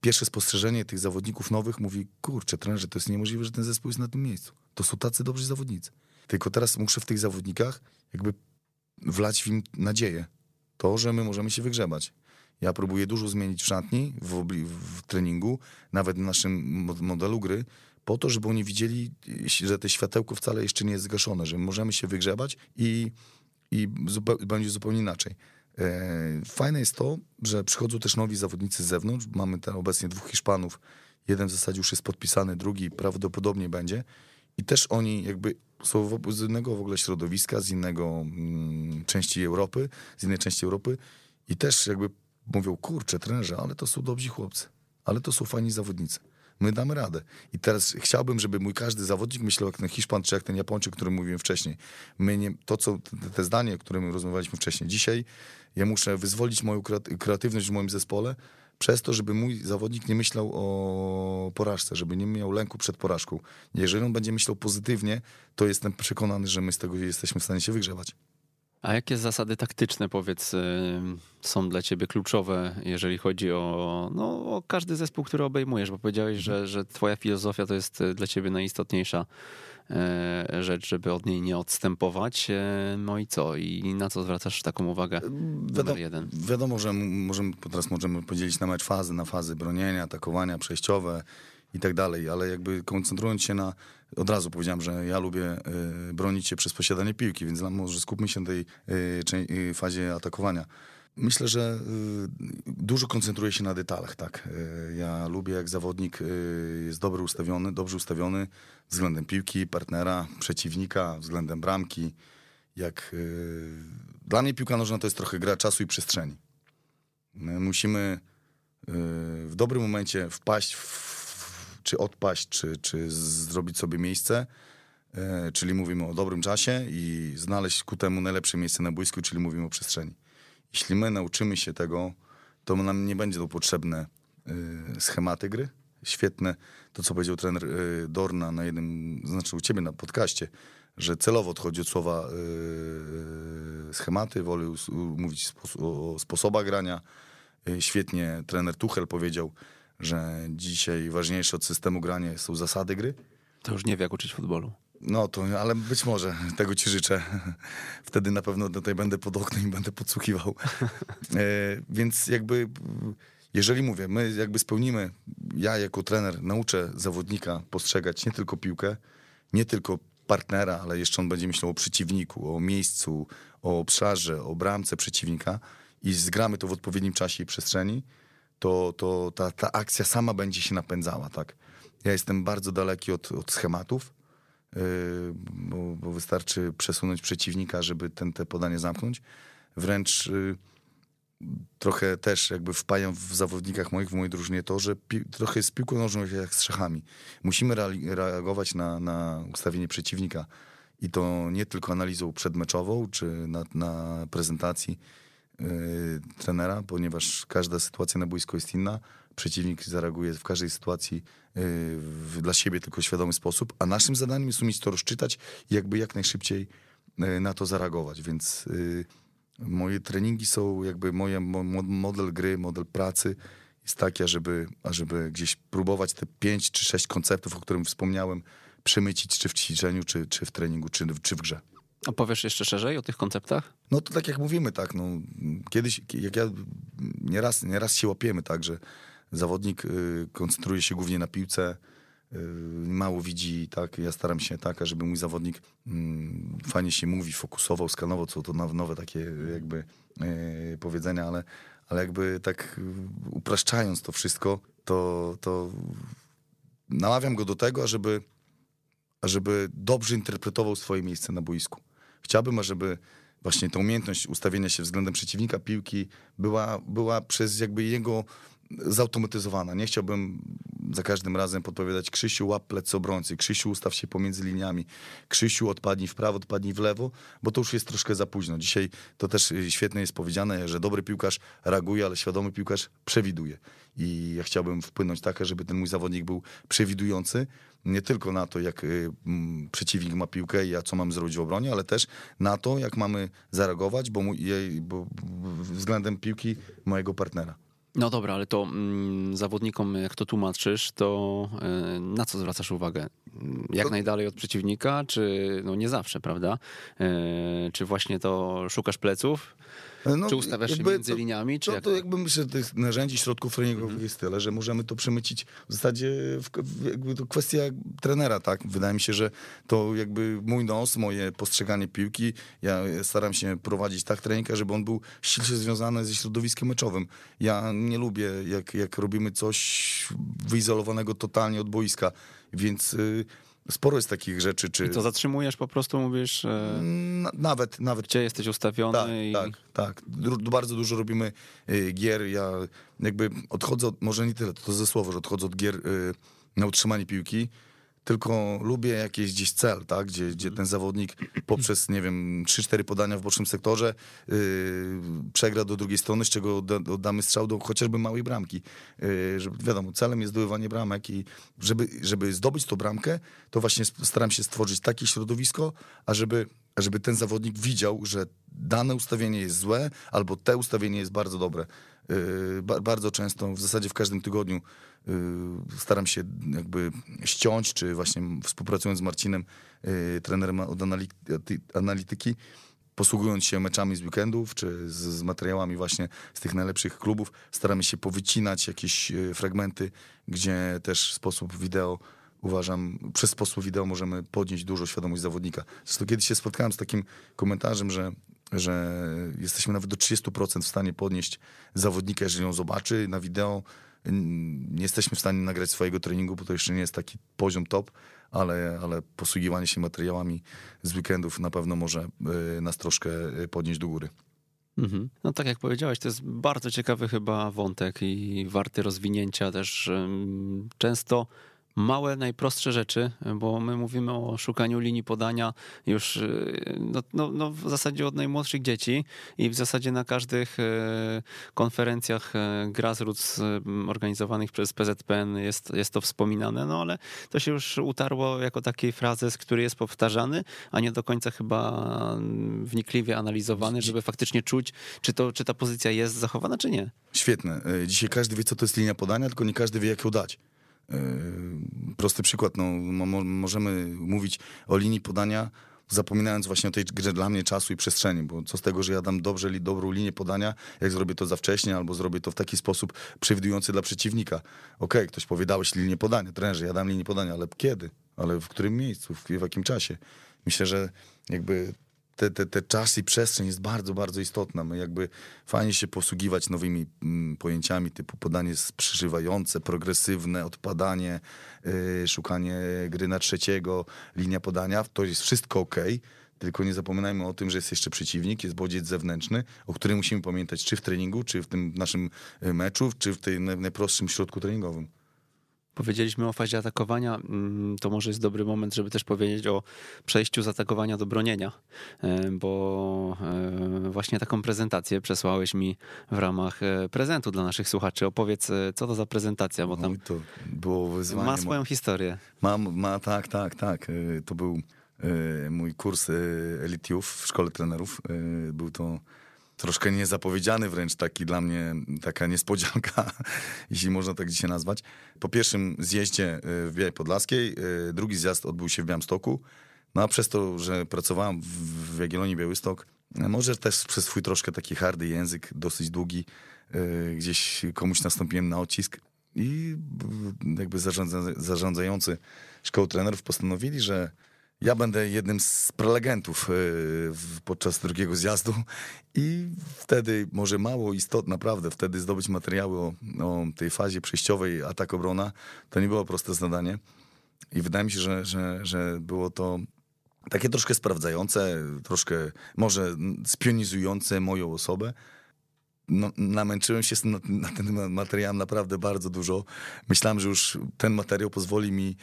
Pierwsze spostrzeżenie tych zawodników nowych mówi, kurczę, trenerze, to jest niemożliwe, że ten zespół jest na tym miejscu. To są tacy dobrzy zawodnicy. Tylko teraz muszę w tych zawodnikach jakby wlać w im nadzieję. To, że my możemy się wygrzebać. Ja próbuję dużo zmienić w szatni, w, w treningu, nawet w naszym modelu gry, po to, żeby oni widzieli, że to światełko wcale jeszcze nie jest zgaszone, że możemy się wygrzebać i, i będzie zupełnie inaczej. E, fajne jest to, że przychodzą też nowi zawodnicy z zewnątrz. Mamy tam obecnie dwóch Hiszpanów. Jeden w zasadzie już jest podpisany, drugi prawdopodobnie będzie. I też oni jakby są z innego w ogóle środowiska, z innego mm, części Europy, z innej części Europy i też jakby mówią, kurczę, trenerze, ale to są dobrzy chłopcy, ale to są fajni zawodnicy my damy radę. I teraz chciałbym, żeby mój każdy zawodnik myślał jak ten Hiszpan czy jak ten Japończyk, o którym mówiłem wcześniej. My nie, to, co, te zdanie, o którym rozmawialiśmy wcześniej. Dzisiaj ja muszę wyzwolić moją kreatywność w moim zespole przez to, żeby mój zawodnik nie myślał o porażce, żeby nie miał lęku przed porażką. Jeżeli on będzie myślał pozytywnie, to jestem przekonany, że my z tego jesteśmy w stanie się wygrzewać. A jakie zasady taktyczne, powiedz, są dla ciebie kluczowe, jeżeli chodzi o, no, o każdy zespół, który obejmujesz? Bo powiedziałeś, że, że twoja filozofia to jest y, dla ciebie najistotniejsza y, rzecz, żeby od niej nie odstępować. No i co? I na co zwracasz taką uwagę? Wiadomo, jeden. wiadomo że możemy, teraz możemy podzielić na mecz fazy, na fazy bronienia, atakowania, przejściowe i tak dalej, ale jakby koncentrując się na, od razu powiedziałem, że ja lubię y, bronić się przez posiadanie piłki, więc może skupmy się na tej y, y, fazie atakowania. Myślę, że dużo koncentruję się na detalach, tak. Ja lubię, jak zawodnik jest dobrze ustawiony, dobrze ustawiony względem piłki, partnera, przeciwnika, względem bramki. Jak dla mnie piłka nożna to jest trochę gra czasu i przestrzeni. My musimy w dobrym momencie wpaść w czy odpaść, czy, czy zrobić sobie miejsce. E, czyli mówimy o dobrym czasie i znaleźć ku temu najlepsze miejsce na boisku, czyli mówimy o przestrzeni. Jeśli my nauczymy się tego, to nam nie będzie to potrzebne e, schematy gry. Świetne to, co powiedział trener e, Dorna na jednym, znaczy u ciebie na podcaście, że celowo odchodzi od słowa schematy, woli mówić o sposobach grania. Świetnie trener Tuchel powiedział, że dzisiaj ważniejsze od systemu grania są zasady gry. To już nie wie, jak uczyć futbolu. No to, ale być może, tego ci życzę. Wtedy na pewno tutaj będę pod oknem i będę podsłuchiwał. E, więc jakby, jeżeli mówię, my jakby spełnimy, ja jako trener nauczę zawodnika postrzegać nie tylko piłkę, nie tylko partnera, ale jeszcze on będzie myślał o przeciwniku, o miejscu, o obszarze, o bramce przeciwnika i zgramy to w odpowiednim czasie i przestrzeni, to, to ta, ta akcja sama będzie się napędzała, tak. Ja jestem bardzo daleki od, od schematów, yy, bo, bo, wystarczy przesunąć przeciwnika, żeby ten, te podanie zamknąć. Wręcz yy, trochę też jakby wpajam w zawodnikach moich, w mojej drużynie to, że pi- trochę z piłką nożną jak z szachami. Musimy reagować na, na ustawienie przeciwnika i to nie tylko analizą przedmeczową czy na, na prezentacji trenera, ponieważ każda sytuacja na boisku jest inna. Przeciwnik zareaguje w każdej sytuacji yy, w, dla siebie tylko świadomy sposób, a naszym zadaniem jest umieć to rozczytać i jakby jak najszybciej yy, na to zareagować, więc moje treningi są jakby moje mo, model gry, model pracy jest taki, ażeby, ażeby gdzieś próbować te pięć czy sześć konceptów, o którym wspomniałem, przemycić czy w ćwiczeniu, czy, czy w treningu, czy, czy w grze. A powiesz jeszcze szerzej o tych konceptach? No to tak jak mówimy, tak, no kiedyś, jak ja, nieraz, nieraz się łapiemy, tak, że zawodnik y, koncentruje się głównie na piłce, y, mało widzi, tak, ja staram się tak, żeby mój zawodnik y, fajnie się mówi, fokusował, skanował, co to nowe takie jakby y, powiedzenia, ale, ale jakby tak upraszczając to wszystko, to, to namawiam go do tego, żeby ażeby dobrze interpretował swoje miejsce na boisku. Chciałbym, ażeby właśnie ta umiejętność ustawienia się względem przeciwnika piłki była, była przez jakby jego zautomatyzowana. Nie chciałbym za każdym razem podpowiadać Krzysiu łap plecy obrońcy, Krzysiu ustaw się pomiędzy liniami, Krzysiu odpadnij w prawo, odpadnij w lewo, bo to już jest troszkę za późno. Dzisiaj to też świetnie jest powiedziane, że dobry piłkarz reaguje, ale świadomy piłkarz przewiduje. I ja chciałbym wpłynąć tak, żeby ten mój zawodnik był przewidujący, nie tylko na to, jak y, przeciwnik ma piłkę i ja co mam zrobić w obronie, ale też na to, jak mamy zareagować, bo, mój, bo względem piłki mojego partnera. No dobra, ale to mm, zawodnikom, jak to tłumaczysz, to y, na co zwracasz uwagę? Jak to... najdalej od przeciwnika, czy no nie zawsze, prawda? Y, czy właśnie to szukasz pleców? No, czy ustawiasz się między to, liniami? Czy to, to jakby myślę, że tych narzędzi, środków treningowych mm -hmm. jest tyle, że możemy to przemycić w zasadzie, w, jakby to kwestia trenera, tak? Wydaje mi się, że to jakby mój nos, moje postrzeganie piłki, ja staram się prowadzić tak treninga, żeby on był ściśle związany ze środowiskiem meczowym. Ja nie lubię, jak, jak robimy coś wyizolowanego totalnie od boiska, więc... Yy, sporo jest takich rzeczy. Czy... I to zatrzymujesz po prostu, mówisz? Na, nawet, nawet. Gdzie jesteś ustawiony? Tak, i... tak, tak. Bardzo dużo robimy y, gier. Ja jakby odchodzę, od, może nie tyle, to ze słowa, że odchodzę od gier y, na utrzymanie piłki tylko lubię jakiś gdzieś cel, tak? gdzie, gdzie ten zawodnik poprzez, nie wiem, 3-4 podania w bocznym sektorze yy, przegra do drugiej strony, z czego oddamy strzał do chociażby małej bramki. Yy, żeby, wiadomo, celem jest zdobywanie bramek i żeby, żeby zdobyć tą bramkę, to właśnie staram się stworzyć takie środowisko, ażeby, ażeby ten zawodnik widział, że dane ustawienie jest złe, albo te ustawienie jest bardzo dobre. Yy, bardzo często, w zasadzie w każdym tygodniu yy, staram się jakby ściąć, czy właśnie współpracując z Marcinem, yy, trenerem od analityki, posługując się meczami z weekendów, czy z, z, materiałami właśnie z tych najlepszych klubów, staramy się powycinać jakieś fragmenty, gdzie też w sposób wideo uważam, przez sposób wideo możemy podnieść dużo świadomość zawodnika. Zresztą kiedyś się spotkałem z takim komentarzem, że że jesteśmy nawet do 30% w stanie podnieść zawodnika, jeżeli ją zobaczy na wideo. Nie jesteśmy w stanie nagrać swojego treningu, bo to jeszcze nie jest taki poziom top, ale, ale posługiwanie się materiałami z weekendów na pewno może y, nas troszkę y, podnieść do góry. Mhm. No tak jak powiedziałeś, to jest bardzo ciekawy chyba wątek i warty rozwinięcia też. Często małe, najprostsze rzeczy, bo my mówimy o szukaniu linii podania już y, no, no, no w zasadzie od najmłodszych dzieci i w zasadzie na każdych y, konferencjach y, grassroots organizowanych przez PZPN jest, jest to wspominane, no ale to się już utarło jako taki frazes, który jest powtarzany, a nie do końca chyba wnikliwie analizowany, żeby faktycznie czuć, czy, to, czy ta pozycja jest zachowana, czy nie. Świetne. Dzisiaj każdy wie, co to jest linia podania, tylko nie każdy wie, jak ją dać. Yy, prosty przykład, no, możemy mówić o linii podania, zapominając właśnie o tej grze dla mnie czasu i przestrzeni, bo co z tego, że ja dam dobrze, dobrą linię podania, jak zrobię to za wcześnie, albo zrobię to w taki sposób przewidujący dla przeciwnika. Okej, okay, ktoś powie, dałeś linię podania, trenerze, ja dam linię podania, ale kiedy? Ale w którym miejscu, w, w jakim czasie? Myślę, że jakby te, te, te czas i przestrzeń jest bardzo, bardzo istotna. My jakby fajnie się posługiwać nowymi mm, pojęciami typu podanie przeżywające, progresywne, odpadanie, yy, szukanie gry na trzeciego, linia podania. To jest wszystko ok. Tylko nie zapominajmy o tym, że jest jeszcze przeciwnik, jest bodziec zewnętrzny, o którym musimy pamiętać czy w treningu, czy w tym naszym y, meczu, czy w tym najprostszym środku treningowym. Powiedzieliśmy o fazie atakowania, mm, to może jest dobry moment, żeby też powiedzieć o przejściu z atakowania do bronienia, e, bo e, właśnie taką prezentację przesłałeś mi w ramach e, prezentu dla naszych słuchaczy. Opowiedz, co to za prezentacja, bo tam Oj, to było wyzwanie. ma swoją historię. Ma, ma, tak, tak, tak. To był mój kurs elitiów w szkole trenerów. Był to troszkę niezapowiedziany wręcz taki dla mnie, taka niespodzianka, jeśli można tak dzisiaj nazwać. Po pierwszym zjeździe y, w Białej Podlaskiej, y, drugi zjazd odbył się w Białymstoku, no a przez to, że pracowałem w Jagiellonii Białystok, może też przez swój troszkę taki hardy język, dosyć długi, y, gdzieś komuś nastąpiłem na odcisk i jakby zarządza, zarządzający szkoły trenerów postanowili, że ja będę jednym z prelegentów y, podczas drugiego zjazdu i wtedy, może mało istotne, naprawdę, wtedy zdobyć materiały o, o tej fazie przejściowej atak-obrona, to nie było proste zadanie. I wydaje mi się, że, że, że było to takie troszkę sprawdzające, troszkę może spionizujące moją osobę, no, namęczyłem się na, na ten materiał naprawdę bardzo dużo. Myślałem, że już ten materiał pozwoli mi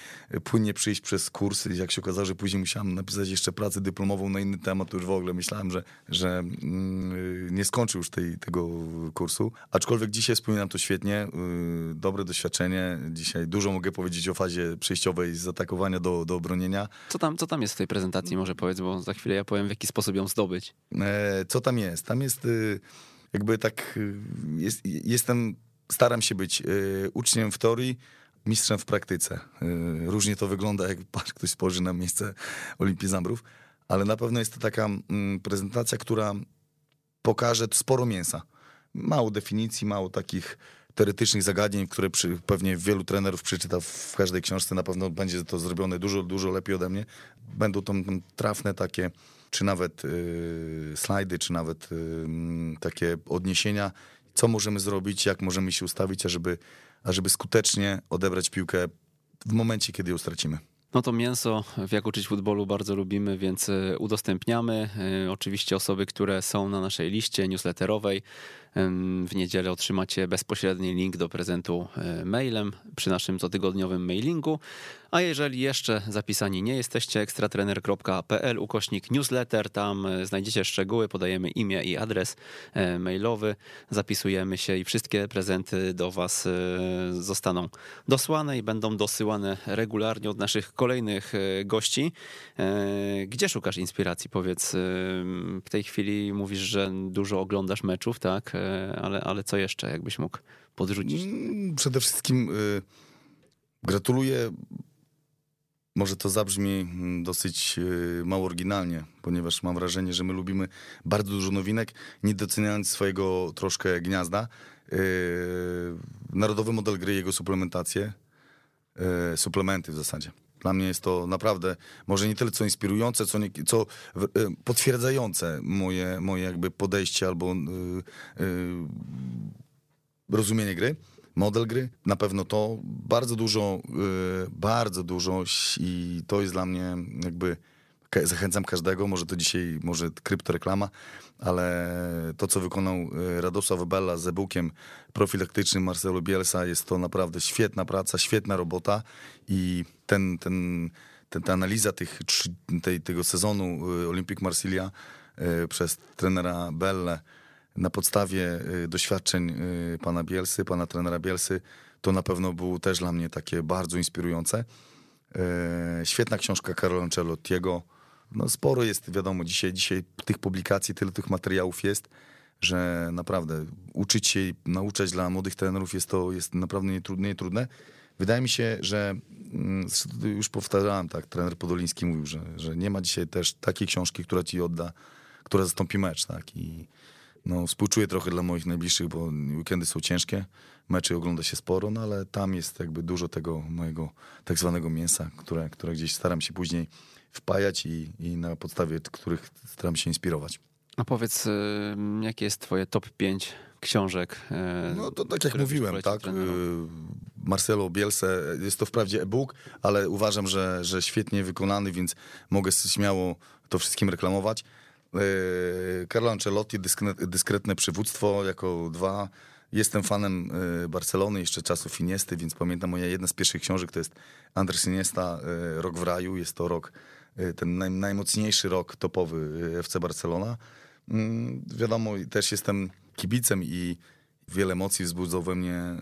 płynnie przyjść przez kurs. Jak się okazało, że później musiałem napisać jeszcze pracę dyplomową na inny temat, już w ogóle myślałem, że, że mm, nie skończę już tej, tego kursu. Aczkolwiek dzisiaj wspominam to świetnie. Yy, dobre doświadczenie. Dzisiaj dużo mogę powiedzieć o fazie przejściowej z atakowania do, do obronienia. Co tam, co tam jest w tej prezentacji, może powiedz, bo za chwilę ja powiem, w jaki sposób ją zdobyć. E, co tam jest? Tam jest... Jakby tak y, jest, jestem, staram się być y, uczniem w teorii, mistrzem w praktyce. Y, różnie to wygląda, jak ktoś spojrzy na miejsce Olimpii Zambrów, ale na pewno jest to taka mm, prezentacja, która pokaże sporo mięsa. Mało definicji, mało takich teoretycznych zagadnień, które przy, pewnie wielu trenerów przeczyta w każdej książce. Na pewno będzie to zrobione dużo, dużo lepiej ode mnie. Będą to trafne takie czy nawet y, slajdy, czy nawet y, takie odniesienia, co możemy zrobić, jak możemy się ustawić, ażeby, ażeby skutecznie odebrać piłkę w momencie, kiedy ją stracimy. No to mięso w Jak uczyć futbolu bardzo lubimy, więc y, udostępniamy. Oczywiście osoby, które są na naszej liście newsletterowej, w niedzielę otrzymacie bezpośredni link do prezentu mailem przy naszym cotygodniowym mailingu. A jeżeli jeszcze zapisani nie jesteście, ekstratrener.pl ukośnik newsletter, tam e, znajdziecie szczegóły, podajemy imię i adres e, mailowy, zapisujemy się i wszystkie prezenty do Was e, zostaną dosłane i będą dosyłane regularnie od naszych kolejnych gości. Gdzie szukasz inspiracji? Powiedz, w tej chwili mówisz, że dużo oglądasz meczów, tak? Ale, ale co jeszcze, jakbyś mógł podrzucić? Mm, przede wszystkim gratuluję może to zabrzmi mm, dosyć y, mało oryginalnie, ponieważ mam wrażenie, że my lubimy bardzo dużo nowinek, nie doceniając swojego troszkę gniazda. Y, narodowy model gry, jego suplementacje, y, suplementy w zasadzie. Dla mnie jest to naprawdę może nie tyle co inspirujące, co, nie, co potwierdzające moje, moje jakby podejście albo rozumienie gry model gry, na pewno to. Bardzo dużo, bardzo dużo i to jest dla mnie jakby zachęcam każdego, może to dzisiaj, może kryptoreklama, ale to, co wykonał y, Radosław Bella z e-bookiem profilaktycznym Marcelo Bielsa, jest to naprawdę świetna praca, świetna robota i ten, ten, ten ta analiza tych, tej, tego sezonu y, Olympic Marsilia y, przez trenera Belle na podstawie doświadczeń pana Bielsy, pana trenera Bielsy, to na pewno było też dla mnie takie bardzo inspirujące. Świetna książka Karola Ancelottiego. No sporo jest, wiadomo, dzisiaj, dzisiaj tych publikacji, tyle tych materiałów jest, że naprawdę uczyć się i nauczać dla młodych trenerów jest to jest naprawdę nietrudne. trudne. Wydaje mi się, że mm, już powtarzałem, tak, trener Podoliński mówił, że, że nie ma dzisiaj też takiej książki, która ci odda, która zastąpi mecz, tak, i no, współczuję trochę dla moich najbliższych, bo weekendy są ciężkie, meczy ogląda się sporo, no ale tam jest jakby dużo tego mojego tak zwanego mięsa, które, które gdzieś staram się później wpajać i, i na podstawie których staram się inspirować. A powiedz, y, jakie jest twoje top 5 książek? Y, no to tak jak mówiłem, tak. Y, Marcelo Bielse, jest to wprawdzie e-book, ale uważam, że, że świetnie wykonany, więc mogę śmiało to wszystkim reklamować. Carlo Ancelotti, dyskretne przywództwo jako dwa. jestem fanem Barcelony, jeszcze czasów Iniesty, więc pamiętam moja jedna z pierwszych książek to jest Andres Iniesta, Rok w raju. Jest to rok, ten naj, najmocniejszy rok topowy y, FC Barcelona. Mm, wiadomo, też jestem kibicem i wiele emocji wzbudzał we mnie,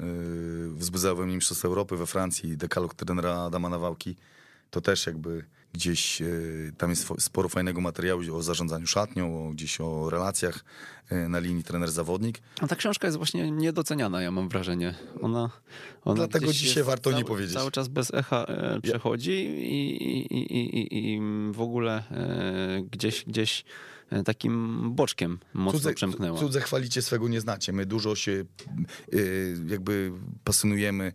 y, wzbudzały we mnie Mistrzostwa Europy we Francji, dekalog trenera Adama Nawałki. To też jakby gdzieś y, tam jest sporo fajnego materiału o zarządzaniu szatnią, o, gdzieś o relacjach y, na linii trener-zawodnik. A ta książka jest właśnie niedoceniana, ja mam wrażenie. Ona, ona Dlatego dzisiaj warto nie cały, powiedzieć. Cały czas bez echa e, przechodzi i, i, i, i, i w ogóle e, gdzieś, gdzieś e, takim boczkiem mocno Cudze, przemknęła. cudze chwalicie, swego nie znacie. My dużo się y, jakby pasjonujemy,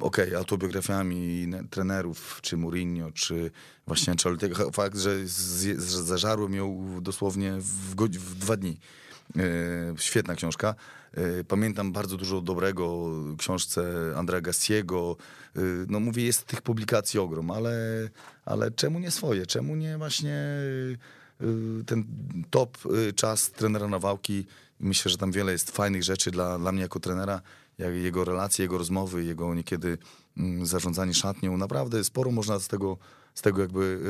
okej, autobiografiami ne- trenerów, czy Mourinho, czy właśnie Ancelottiego. Fakt, że zażarłem ją dosłownie w, godzi- w dwa dni. Y, Świetna książka. Y, Pamiętam bardzo dużo dobrego książce Andrea Gassiego. Y, No mówię, jest tych publikacji ogrom, ale, ale czemu nie swoje? Czemu nie właśnie ten top czas trenera Nawałki? Myślę, że tam wiele jest fajnych rzeczy dla, dla mnie jako trenera, jak jego relacje, jego rozmowy, jego niekiedy mm, zarządzanie szatnią. Naprawdę sporo można z tego, z tego jakby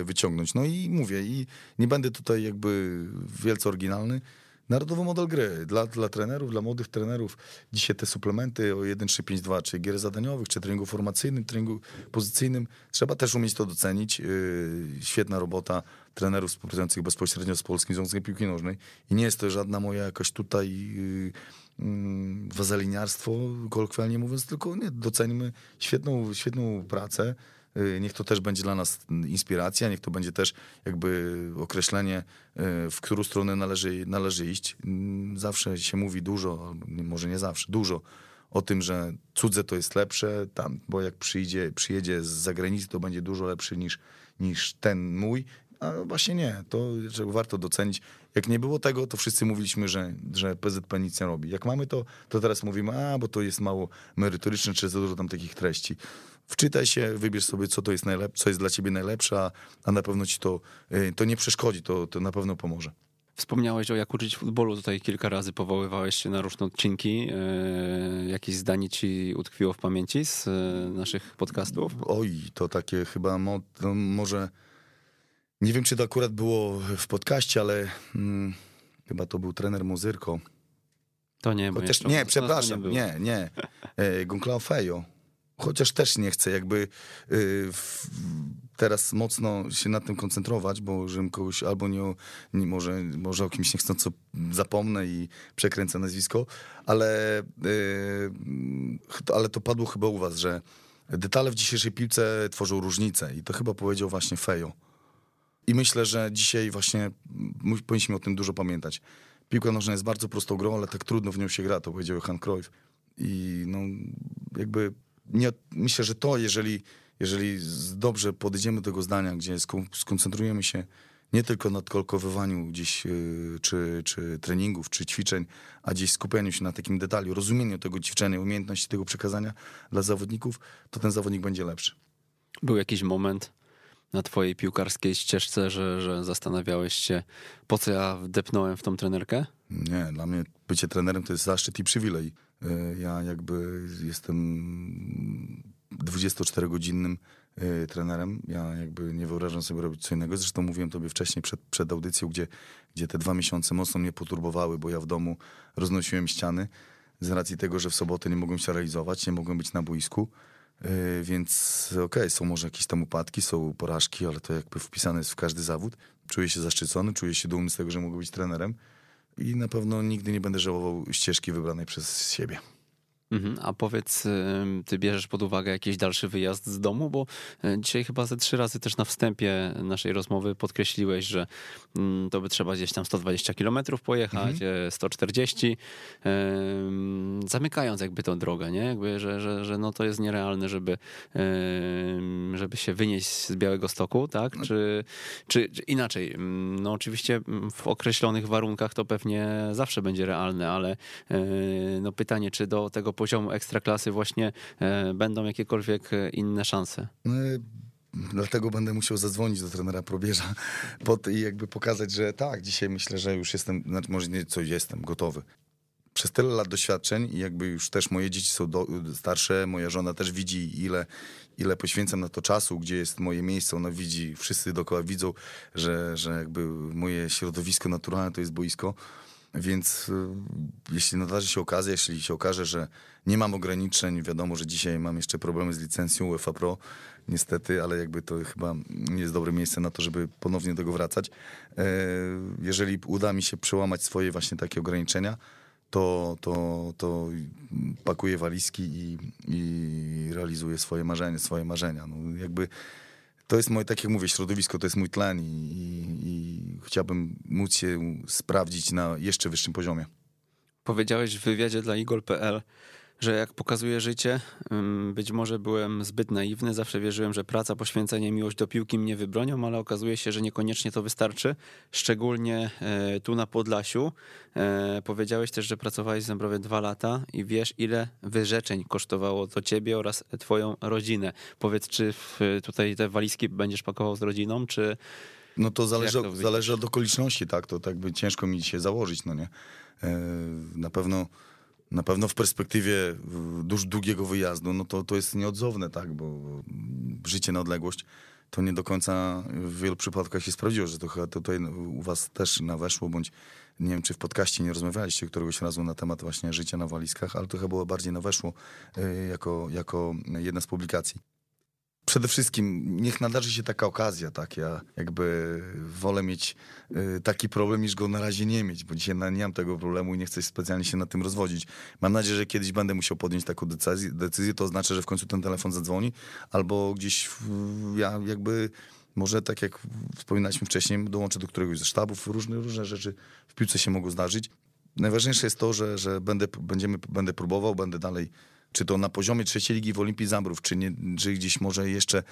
y, wyciągnąć. No i mówię, i nie będę tutaj jakby wielce oryginalny. Narodowy model gry dla, dla trenerów, dla młodych trenerów. Dzisiaj te suplementy o 1, 3, 5, 2, czy gier zadaniowych, czy treningu formacyjnym, treningu pozycyjnym. Trzeba też umieć to docenić. Yy, świetna robota trenerów współpracujących bezpośrednio z Polskim Związkiem Piłki Nożnej. I nie jest to żadna moja jakaś tutaj yy, yy, wazeliniarstwo, kolokwialnie mówiąc, tylko nie, docenimy świetną, świetną pracę. Y, Niech to też będzie dla nas inspiracja, niech to będzie też jakby określenie, y, w którą stronę należy, należy iść. Mm, Zawsze się mówi dużo, może nie zawsze, dużo o tym, że cudze to jest lepsze, tam, bo jak przyjdzie, przyjedzie z zagranicy, to będzie dużo lepszy niż, niż ten mój. A właśnie nie, to warto docenić. Jak nie było tego, to wszyscy mówiliśmy, że, że PZP nic nie robi. Jak mamy to, to teraz mówimy, a bo to jest mało merytoryczne, czy za dużo tam takich treści. Wczytaj się, wybierz sobie, co to jest najlepsze, co jest dla ciebie najlepsze, a, a na pewno ci to, y, to nie przeszkodzi, to, to na pewno pomoże. Wspomniałeś o jak uczyć futbolu, tutaj kilka razy powoływałeś się na różne odcinki. E, jakieś zdanie ci utkwiło w pamięci z e, naszych podcastów? Oj, to takie chyba mo, to może. Nie wiem, czy to akurat było w podcaście, ale mm, chyba to był trener Muzyrko. To nie, bo Chociaż, nie, przepraszam, było. nie, nie. E, Gonklao Fejo. Chociaż też nie chcę jakby y, w, teraz mocno się na tym koncentrować, bo żebym kogoś albo nie, nie może, może o kimś niechcąco zapomnę i przekręcę nazwisko, ale, y, ale to padło chyba u was, że detale w dzisiejszej piłce tworzą różnicę i to chyba powiedział właśnie Fejo. I myślę, że dzisiaj właśnie powinniśmy o tym dużo pamiętać. Piłka nożna jest bardzo prostą grą, ale tak trudno w nią się gra, to powiedział Han Cruyff. I no, jakby nie, myślę, że to, jeżeli, jeżeli dobrze podejdziemy do tego zdania, gdzie skoncentrujemy się nie tylko na odkolkowywaniu gdzieś, yy, czy, czy treningów, czy ćwiczeń, a gdzieś skupianiu się na takim detalu, rozumieniu tego ćwiczenia, umiejętności tego przekazania dla zawodników, to ten zawodnik będzie lepszy. Był jakiś moment na twojej piłkarskiej ścieżce, że, że zastanawiałeś się, po co ja wdepnąłem w tą trenerkę? Nie, dla mnie bycie trenerem to jest zaszczyt i przywilej. Y, Ja jakby jestem 24-godzinnym y, trenerem. Ja jakby nie wyobrażam sobie robić co innego. Zresztą mówiłem tobie wcześniej przed, przed audycją, gdzie, gdzie te dwa miesiące mocno mnie poturbowały, bo ja w domu roznosiłem ściany z racji tego, że w sobotę nie mogłem się realizować, nie mogłem być na boisku. Y, Więc okej, są może jakieś tam upadki, są porażki, ale to jakby wpisane jest w każdy zawód. Czuję się zaszczycony, czuję się dumny z tego, że mogę być trenerem i na pewno nigdy nie będę żałował ścieżki wybranej przez siebie. Mhm. A powiedz, ty bierzesz pod uwagę jakiś dalszy wyjazd z domu, bo y, dzisiaj chyba ze trzy razy też na wstępie naszej rozmowy podkreśliłeś, że mm, to by trzeba gdzieś tam 120 kilometrów pojechać, e, 140, ym, zamykając jakby tą drogę, nie? Jakby, że, że, że no to jest nierealne, żeby, żeby się wynieść z Białego Stoku, tak? Czy, czy, czy inaczej, no oczywiście w określonych warunkach to pewnie zawsze będzie realne, ale e, no pytanie, czy do tego poziomu ekstraklasy właśnie e, będą jakiekolwiek e, inne szanse? No, dlatego będę musiał zadzwonić do trenera Probierza pod, i jakby pokazać, że tak, dzisiaj myślę, że już jestem, znaczy może nie co jestem, gotowy. przez tyle lat doświadczeń i jakby już też moje dzieci są do, starsze, moja żona też widzi ile, ile poświęcam na to czasu, gdzie jest moje miejsce, ona widzi, wszyscy dookoła widzą, że, że jakby moje środowisko naturalne to jest boisko, więc y, jeśli nadarzy się okazja, jeśli się okaże, że nie mam ograniczeń, wiadomo, że dzisiaj mam jeszcze problemy z licencją UEFA Pro, niestety, ale jakby to chyba nie jest dobre miejsce na to, żeby ponownie do tego wracać. E, jeżeli uda mi się przełamać swoje właśnie takie ograniczenia, to, to, to pakuję walizki i, i realizuję swoje marzenia, swoje marzenia. No jakby to jest moje, tak jak mówię, środowisko, to jest mój tlen i, i, i chciałbym móc się sprawdzić na jeszcze wyższym poziomie. Powiedziałeś w wywiadzie dla igol.pl, że jak pokazuje życie, być może byłem zbyt naiwny, zawsze wierzyłem, że praca, poświęcenie, miłość do piłki mnie wybronią, ale okazuje się, że niekoniecznie to wystarczy, szczególnie e, tu na Podlasiu. E, powiedziałeś też, że pracowałeś w Zembrowie dwa lata i wiesz, ile wyrzeczeń kosztowało to ciebie oraz twoją rodzinę. Powiedz, czy tutaj te walizki będziesz pakował z rodziną, czy... No to zależy, to zależy od okoliczności, tak, to tak by ciężko mi się założyć, no nie. E, na pewno na pewno w perspektywie dużo długiego wyjazdu, no to, to jest nieodzowne, tak, bo życie na odległość to nie do końca w wielu przypadkach się sprawdziło, że to chyba tutaj u was też naweszło, bądź nie wiem, czy w podcaście nie rozmawialiście któregoś razu na temat właśnie życia na walizkach, ale to chyba było bardziej naweszło y, jako, jako jedna z publikacji przede wszystkim niech nadarzy się taka okazja, tak? Ja jakby wolę mieć y, taki problem, niż go na razie nie mieć, bo dzisiaj nie mam tego problemu i nie chcę specjalnie się na tym rozwodzić. Mam nadzieję, że kiedyś będę musiał podjąć taką decyzję, decyzję to oznacza, że w końcu ten telefon zadzwoni, albo gdzieś ja jakby może tak jak wspominaliśmy wcześniej, dołączę do któregoś ze sztabów, różne, różne rzeczy w piłce się mogą zdarzyć. Najważniejsze jest to, że, że będę, będziemy, będę próbował, będę dalej czy to na poziomie trzeciej ligi w Olimpii Zambrów, czy, nie, czy gdzieś może jeszcze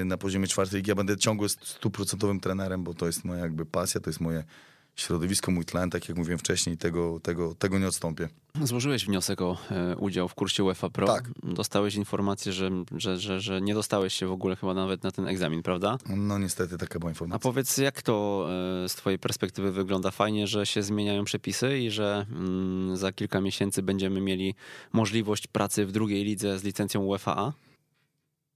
y, na poziomie czwartej ligi. Ja będę ciągle stuprocentowym trenerem, bo to jest moja jakby pasja, to jest moje środowisko, mój tlen, tak jak mówiłem wcześniej, tego, tego, tego nie odstąpię. Złożyłeś wniosek o e, udział w kursie UEFA Pro. Tak. Dostałeś informację, że, że, że, że nie dostałeś się w ogóle chyba nawet na ten egzamin, prawda? No niestety taka była informacja. A powiedz, jak to e, z twojej perspektywy wygląda? Fajnie, że się zmieniają przepisy i że mm, za kilka miesięcy będziemy mieli możliwość pracy w drugiej lidze z licencją UEFA.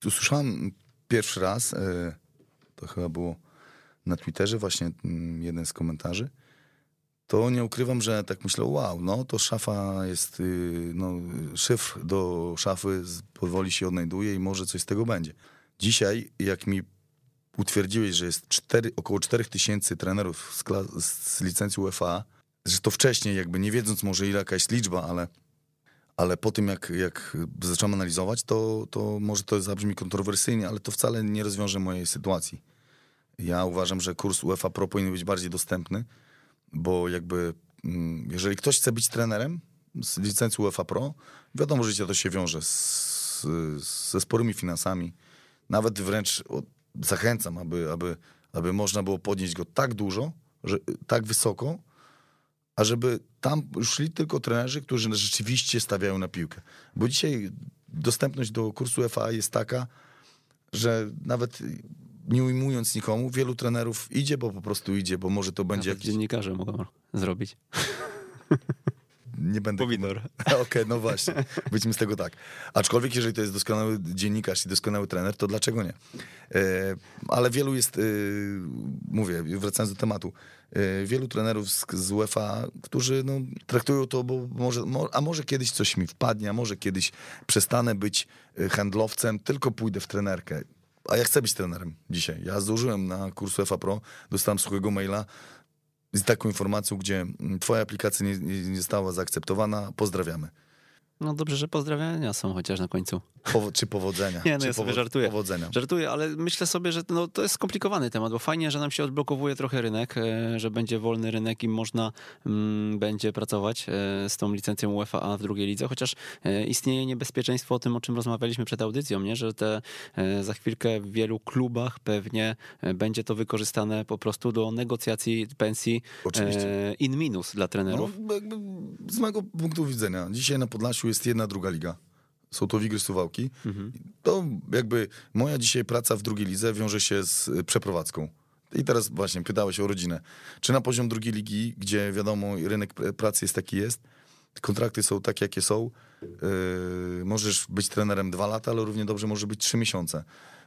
Usłyszałem pierwszy raz, e, to chyba było na Twitterze właśnie mm, jeden z komentarzy, to nie ukrywam, że tak myślę, wow, no to szafa jest, y, no szyfr do szafy powoli się odnajduje i może coś z tego będzie. Dzisiaj, jak mi utwierdziłeś, że jest 4, około 4000 trenerów z, z licencji UEFA, że to wcześniej jakby nie wiedząc może ile jakaś liczba, ale, ale po tym jak, jak zacząłem analizować, to, to może to zabrzmi kontrowersyjnie, ale to wcale nie rozwiąże mojej sytuacji. Ja uważam, że kurs UEFA Pro powinien być bardziej dostępny, bo jakby mm, jeżeli ktoś chce być trenerem z licencji UEFA Pro, wiadomo, że to się wiąże z, ze sporymi finansami. Nawet wręcz zachęcam, aby, aby, aby można było podnieść go tak dużo, że, tak wysoko, ażeby tam szli tylko trenerzy, którzy rzeczywiście stawiają na piłkę. Bo dzisiaj dostępność do kursu UEFA jest taka, że nawet nie ujmując nikomu, wielu trenerów idzie, bo po prostu idzie, bo może to będzie Nawet jakiś... dziennikarze mogą zrobić. Nie będę... Pomidor. Okej, okay, no właśnie. Wyjdźmy z tego tak. Aczkolwiek, jeżeli to jest doskonały dziennikarz i doskonały trener, to dlaczego nie? E, ale wielu jest, e, mówię, wracając do tematu, e, wielu trenerów z, z UEFA, którzy no, traktują to, bo może, mo, a może kiedyś coś mi wpadnie, a może kiedyś przestanę być handlowcem, tylko pójdę w trenerkę a ja chcę być trenerem dzisiaj. Ja zdążyłem na kursu FA Pro, dostałem suchego maila z taką informacją, gdzie twoja aplikacja nie, nie została zaakceptowana, pozdrawiamy. No dobrze, że pozdrawiania są chociaż na końcu. Powo czy powodzenia. Nie, no ja sobie żartuję. Powodzenia. Żartuję, ale myślę sobie, że no, to jest skomplikowany temat, bo fajnie, że nam się odblokowuje trochę rynek, e, że będzie wolny rynek i można mm, będzie pracować e, z tą licencją UEFA w drugiej lidze, chociaż e, istnieje niebezpieczeństwo o tym, o czym rozmawialiśmy przed audycją, nie? że te za chwilkę w wielu klubach pewnie będzie to wykorzystane po prostu do negocjacji pensji Oczywiście. in minus dla trenerów. No, z mojego punktu widzenia, dzisiaj na Podlasiu jest jedna, druga liga są to Wigry Suwałki, mhm. to jakby moja dzisiaj praca w drugiej lidze wiąże się z y, przeprowadzką. I teraz właśnie pytałeś o rodzinę. Czy na poziom drugiej ligi, gdzie wiadomo rynek pracy jest taki jest, kontrakty są takie, jakie są. Yy, możesz być trenerem dwa lata, ale równie dobrze może być trzy miesiące.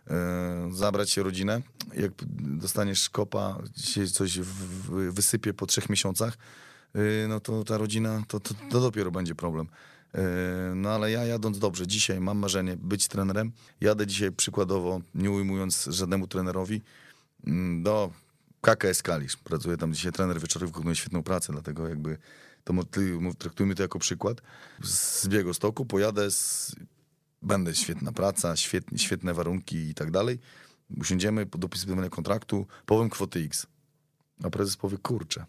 Yy, zabrać się rodzinę, jak dostaniesz kopa, się coś w, wysypie po trzech miesiącach, yy, no to ta rodzina, to, to, to dopiero będzie problem. Yy, no ale ja jadąc dobrze, dzisiaj mam marzenie być trenerem. Jadę dzisiaj przykładowo, nie ujmując żadnemu trenerowi, mm, do KKS Kalisz. Pracuję tam dzisiaj trener wieczorów, wykonuje świetną pracę, dlatego jakby to traktujmy to jako przykład. Z biegu stoku pojadę, z, będę świetna praca, świetne, świetne warunki i tak dalej. Usiądziemy, dopisywanie kontraktu, powiem kwoty X. A prezes powie, kurczę,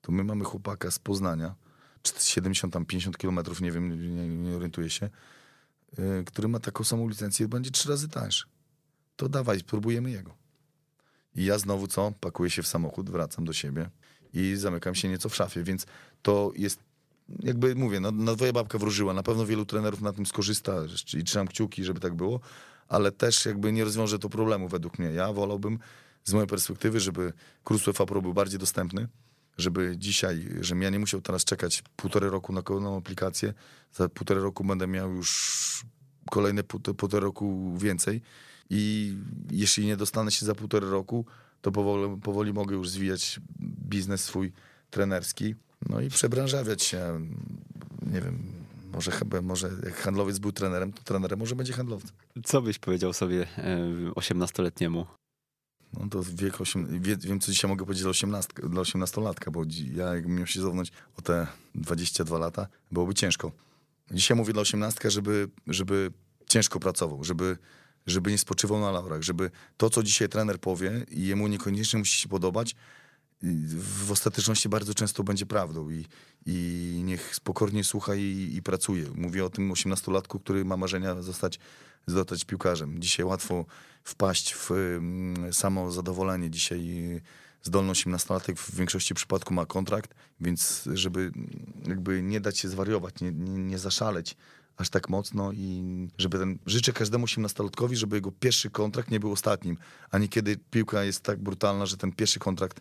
to my mamy chłopaka z Poznania, 70 tam 50 kilometrów, nie wiem, nie, nie orientuję się, yy, który ma taką samą licencję, będzie trzy razy tańszy. To dawaj, spróbujemy jego. I ja znowu co? Pakuję się w samochód, wracam do siebie i zamykam się nieco w szafie, więc to jest jakby mówię, no, no twoja babka wróżyła, na pewno wielu trenerów na tym skorzysta i trzymam kciuki, żeby tak było, ale też jakby nie rozwiąże to problemu według mnie. Ja wolałbym z mojej perspektywy, żeby kurs UEFA był bardziej dostępny, żeby dzisiaj, żebym ja nie musiał teraz czekać półtorej roku na kolejną aplikację, za półtorej roku będę miał już kolejne półtorej roku więcej i jeśli nie dostanę się za półtorej roku, to powoli, powoli mogę już zwijać biznes swój trenerski, no i przebranżawiać się, nie wiem, może może jak handlowiec był trenerem, to trenerem może będzie handlowcem. Co byś powiedział sobie 18-letniemu? No to wiek 8, wie, wiem, co dzisiaj mogę powiedzieć dla, 18, dla 18-latka, bo ja jakbym miał się zownąć o te 22 lata, byłoby ciężko. Dzisiaj mówię dla 18, żeby, żeby ciężko pracował, żeby żeby nie spoczywał na laurach, żeby to, co dzisiaj trener powie i jemu niekoniecznie musi się podobać, w ostateczności bardzo często będzie prawdą i, i niech spokojnie słucha i, i pracuje. Mówię o tym 18-latku, który ma marzenia zostać, zostać piłkarzem. Dzisiaj łatwo wpaść w samo zadowolenie. Dzisiaj zdolny 18-latek w większości przypadków ma kontrakt, więc żeby jakby nie dać się zwariować, nie, nie, nie zaszaleć, aż tak mocno i żeby ten, życzę każdemu 18-latkowi, żeby jego pierwszy kontrakt nie był ostatnim, a niekiedy piłka jest tak brutalna, że ten pierwszy kontrakt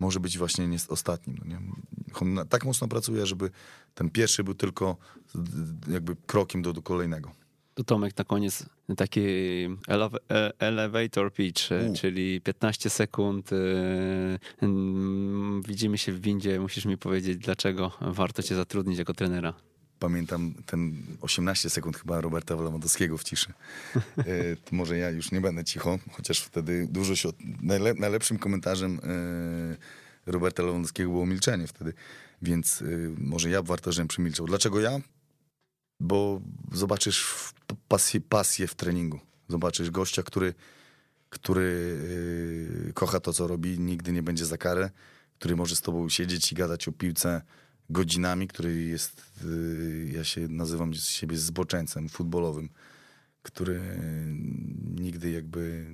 może być właśnie nie ostatnim. No nie? Tak mocno pracuje, żeby ten pierwszy był tylko jakby krokiem do, do kolejnego. To Tomek, na koniec taki e, elevator pitch, U. czyli 15 sekund. E, widzimy się w windzie. Musisz mi powiedzieć, dlaczego warto cię zatrudnić jako trenera pamiętam ten 18 sekund chyba Roberta Lewandowskiego w ciszy. E, może ja już nie będę cicho, chociaż wtedy dużo się... Najle, najlepszym komentarzem e, Roberta Lewandowskiego było milczenie wtedy, więc e, może ja warto, żebym przemilczał. Dlaczego ja? Bo zobaczysz pasję, pasję w treningu. Zobaczysz gościa, który, który e, kocha to, co robi, nigdy nie będzie za karę, który może z tobą siedzieć i gadać o piłce, godzinami, który jest, y, ja się nazywam z siebie zboczeńcem futbolowym, który nigdy jakby,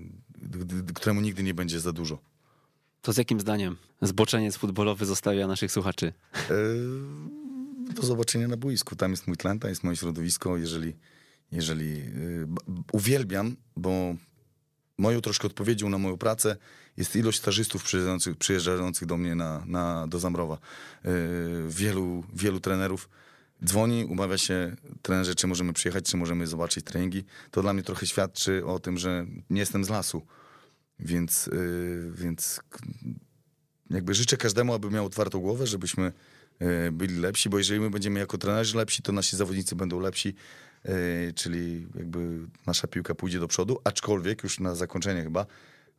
któremu nigdy nie będzie za dużo. To z jakim zdaniem zboczeniec futbolowy zostawia naszych słuchaczy? Do zobaczenia na boisku. Tam jest mój tlen, tam jest moje środowisko. Jeżeli, jeżeli y, uwielbiam, bo moją troszkę odpowiedzią na moją pracę jest ilość stażystów przyjeżdżających, przyjeżdżających do mnie na, na, do Zamrowa. Yy, wielu, wielu trenerów dzwoni, umawia się trenerze, czy możemy przyjechać, czy możemy zobaczyć treningi. To dla mnie trochę świadczy o tym, że nie jestem z lasu. Więc, yy, więc jakby życzę każdemu, aby miał otwartą głowę, żebyśmy yy, byli lepsi, bo jeżeli my będziemy jako trenerzy lepsi, to nasi zawodnicy będą lepsi, yy, czyli jakby nasza piłka pójdzie do przodu, aczkolwiek już na zakończenie chyba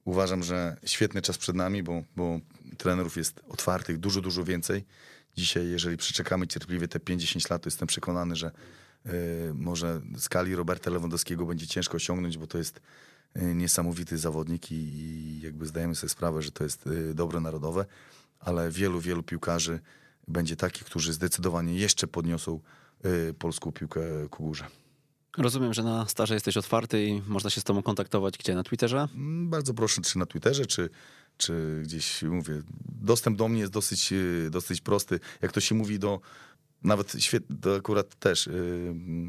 Uważam, że świetny czas przed nami, bo, bo trenerów jest otwartych dużo, dużo więcej. Dzisiaj, jeżeli przeczekamy cierpliwie te 50 lat, to jestem przekonany, że y, może skali Roberta Lewandowskiego będzie ciężko osiągnąć, bo to jest niesamowity zawodnik i, i, jakby zdajemy sobie sprawę, że to jest dobro narodowe, ale wielu, wielu piłkarzy będzie takich, którzy zdecydowanie jeszcze podniosą polską piłkę ku górze. Rozumiem, że na starze jesteś otwarty i można się z tobą kontaktować gdzie? Na Twitterze? Mm, bardzo proszę, czy na Twitterze, czy, czy gdzieś, mówię, dostęp do mnie jest dosyć, y, dosyć prosty. Jak to się mówi do, nawet świetnie, to akurat też yy,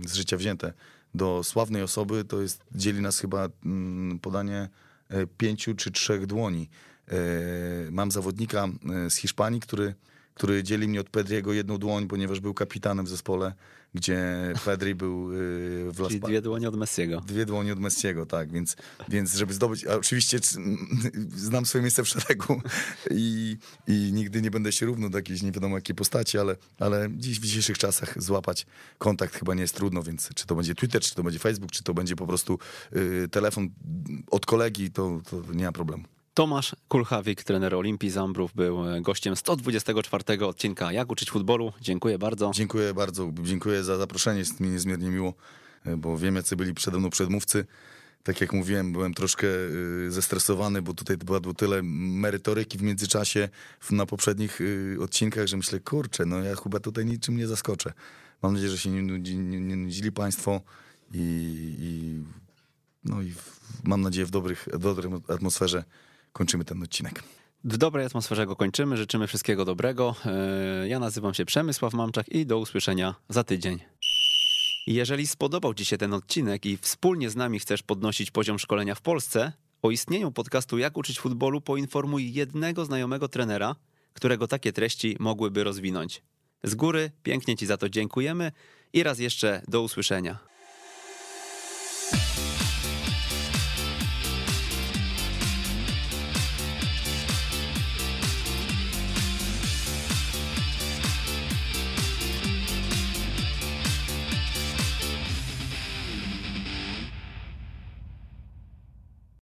z życia wzięte, do sławnej osoby, to jest, dzieli nas chyba yy, podanie pięciu czy trzech dłoni. Y, mam zawodnika y, z Hiszpanii, który który dzieli mnie od Pedriego jedną dłoń, ponieważ był kapitanem w zespole, gdzie Pedri był y, w Las Czyli dwie dłonie od Messiego. Dwie dłonie od Messiego, tak, więc, więc żeby zdobyć, a oczywiście znam swoje miejsce w szeregu i, i nigdy nie będę się równał do jakiejś nie wiadomo jakiej postaci, ale, ale dziś w dzisiejszych czasach złapać kontakt chyba nie jest trudno, więc czy to będzie Twitter, czy to będzie Facebook, czy to będzie po prostu y, telefon od kolegi, to, to nie ma problemu. Tomasz Kulchawik, trener Olimpii Zambrów, był e, gościem 124 odcinka Jak uczyć futbolu. Dziękuję bardzo. Dziękuję bardzo, dziękuję za zaproszenie, jest mi niezmiernie miło, e, bo wiem jacy byli przede mną przedmówcy. Tak jak mówiłem, byłem troszkę y, zestresowany, bo tutaj było tyle merytoryki w międzyczasie na poprzednich odcinkach, że myślę, kurczę, no ja chyba tutaj niczym nie zaskoczę. Mam nadzieję, że się nie, nudzi, nie, nie nudzili państwo i, i, no i w, mam nadzieję w dobrych, w dobrej atmosferze kończymy ten odcinek. W dobrej atmosferze go kończymy. Życzymy wszystkiego dobrego. E, Ja nazywam się Przemysław Mamczak i do usłyszenia za tydzień. Jeżeli spodobał Ci się ten odcinek i wspólnie z nami chcesz podnosić poziom szkolenia w Polsce, o istnieniu podcastu Jak uczyć futbolu poinformuj jednego znajomego trenera, którego takie treści mogłyby rozwinąć. Z góry pięknie Ci za to dziękujemy i raz jeszcze do usłyszenia.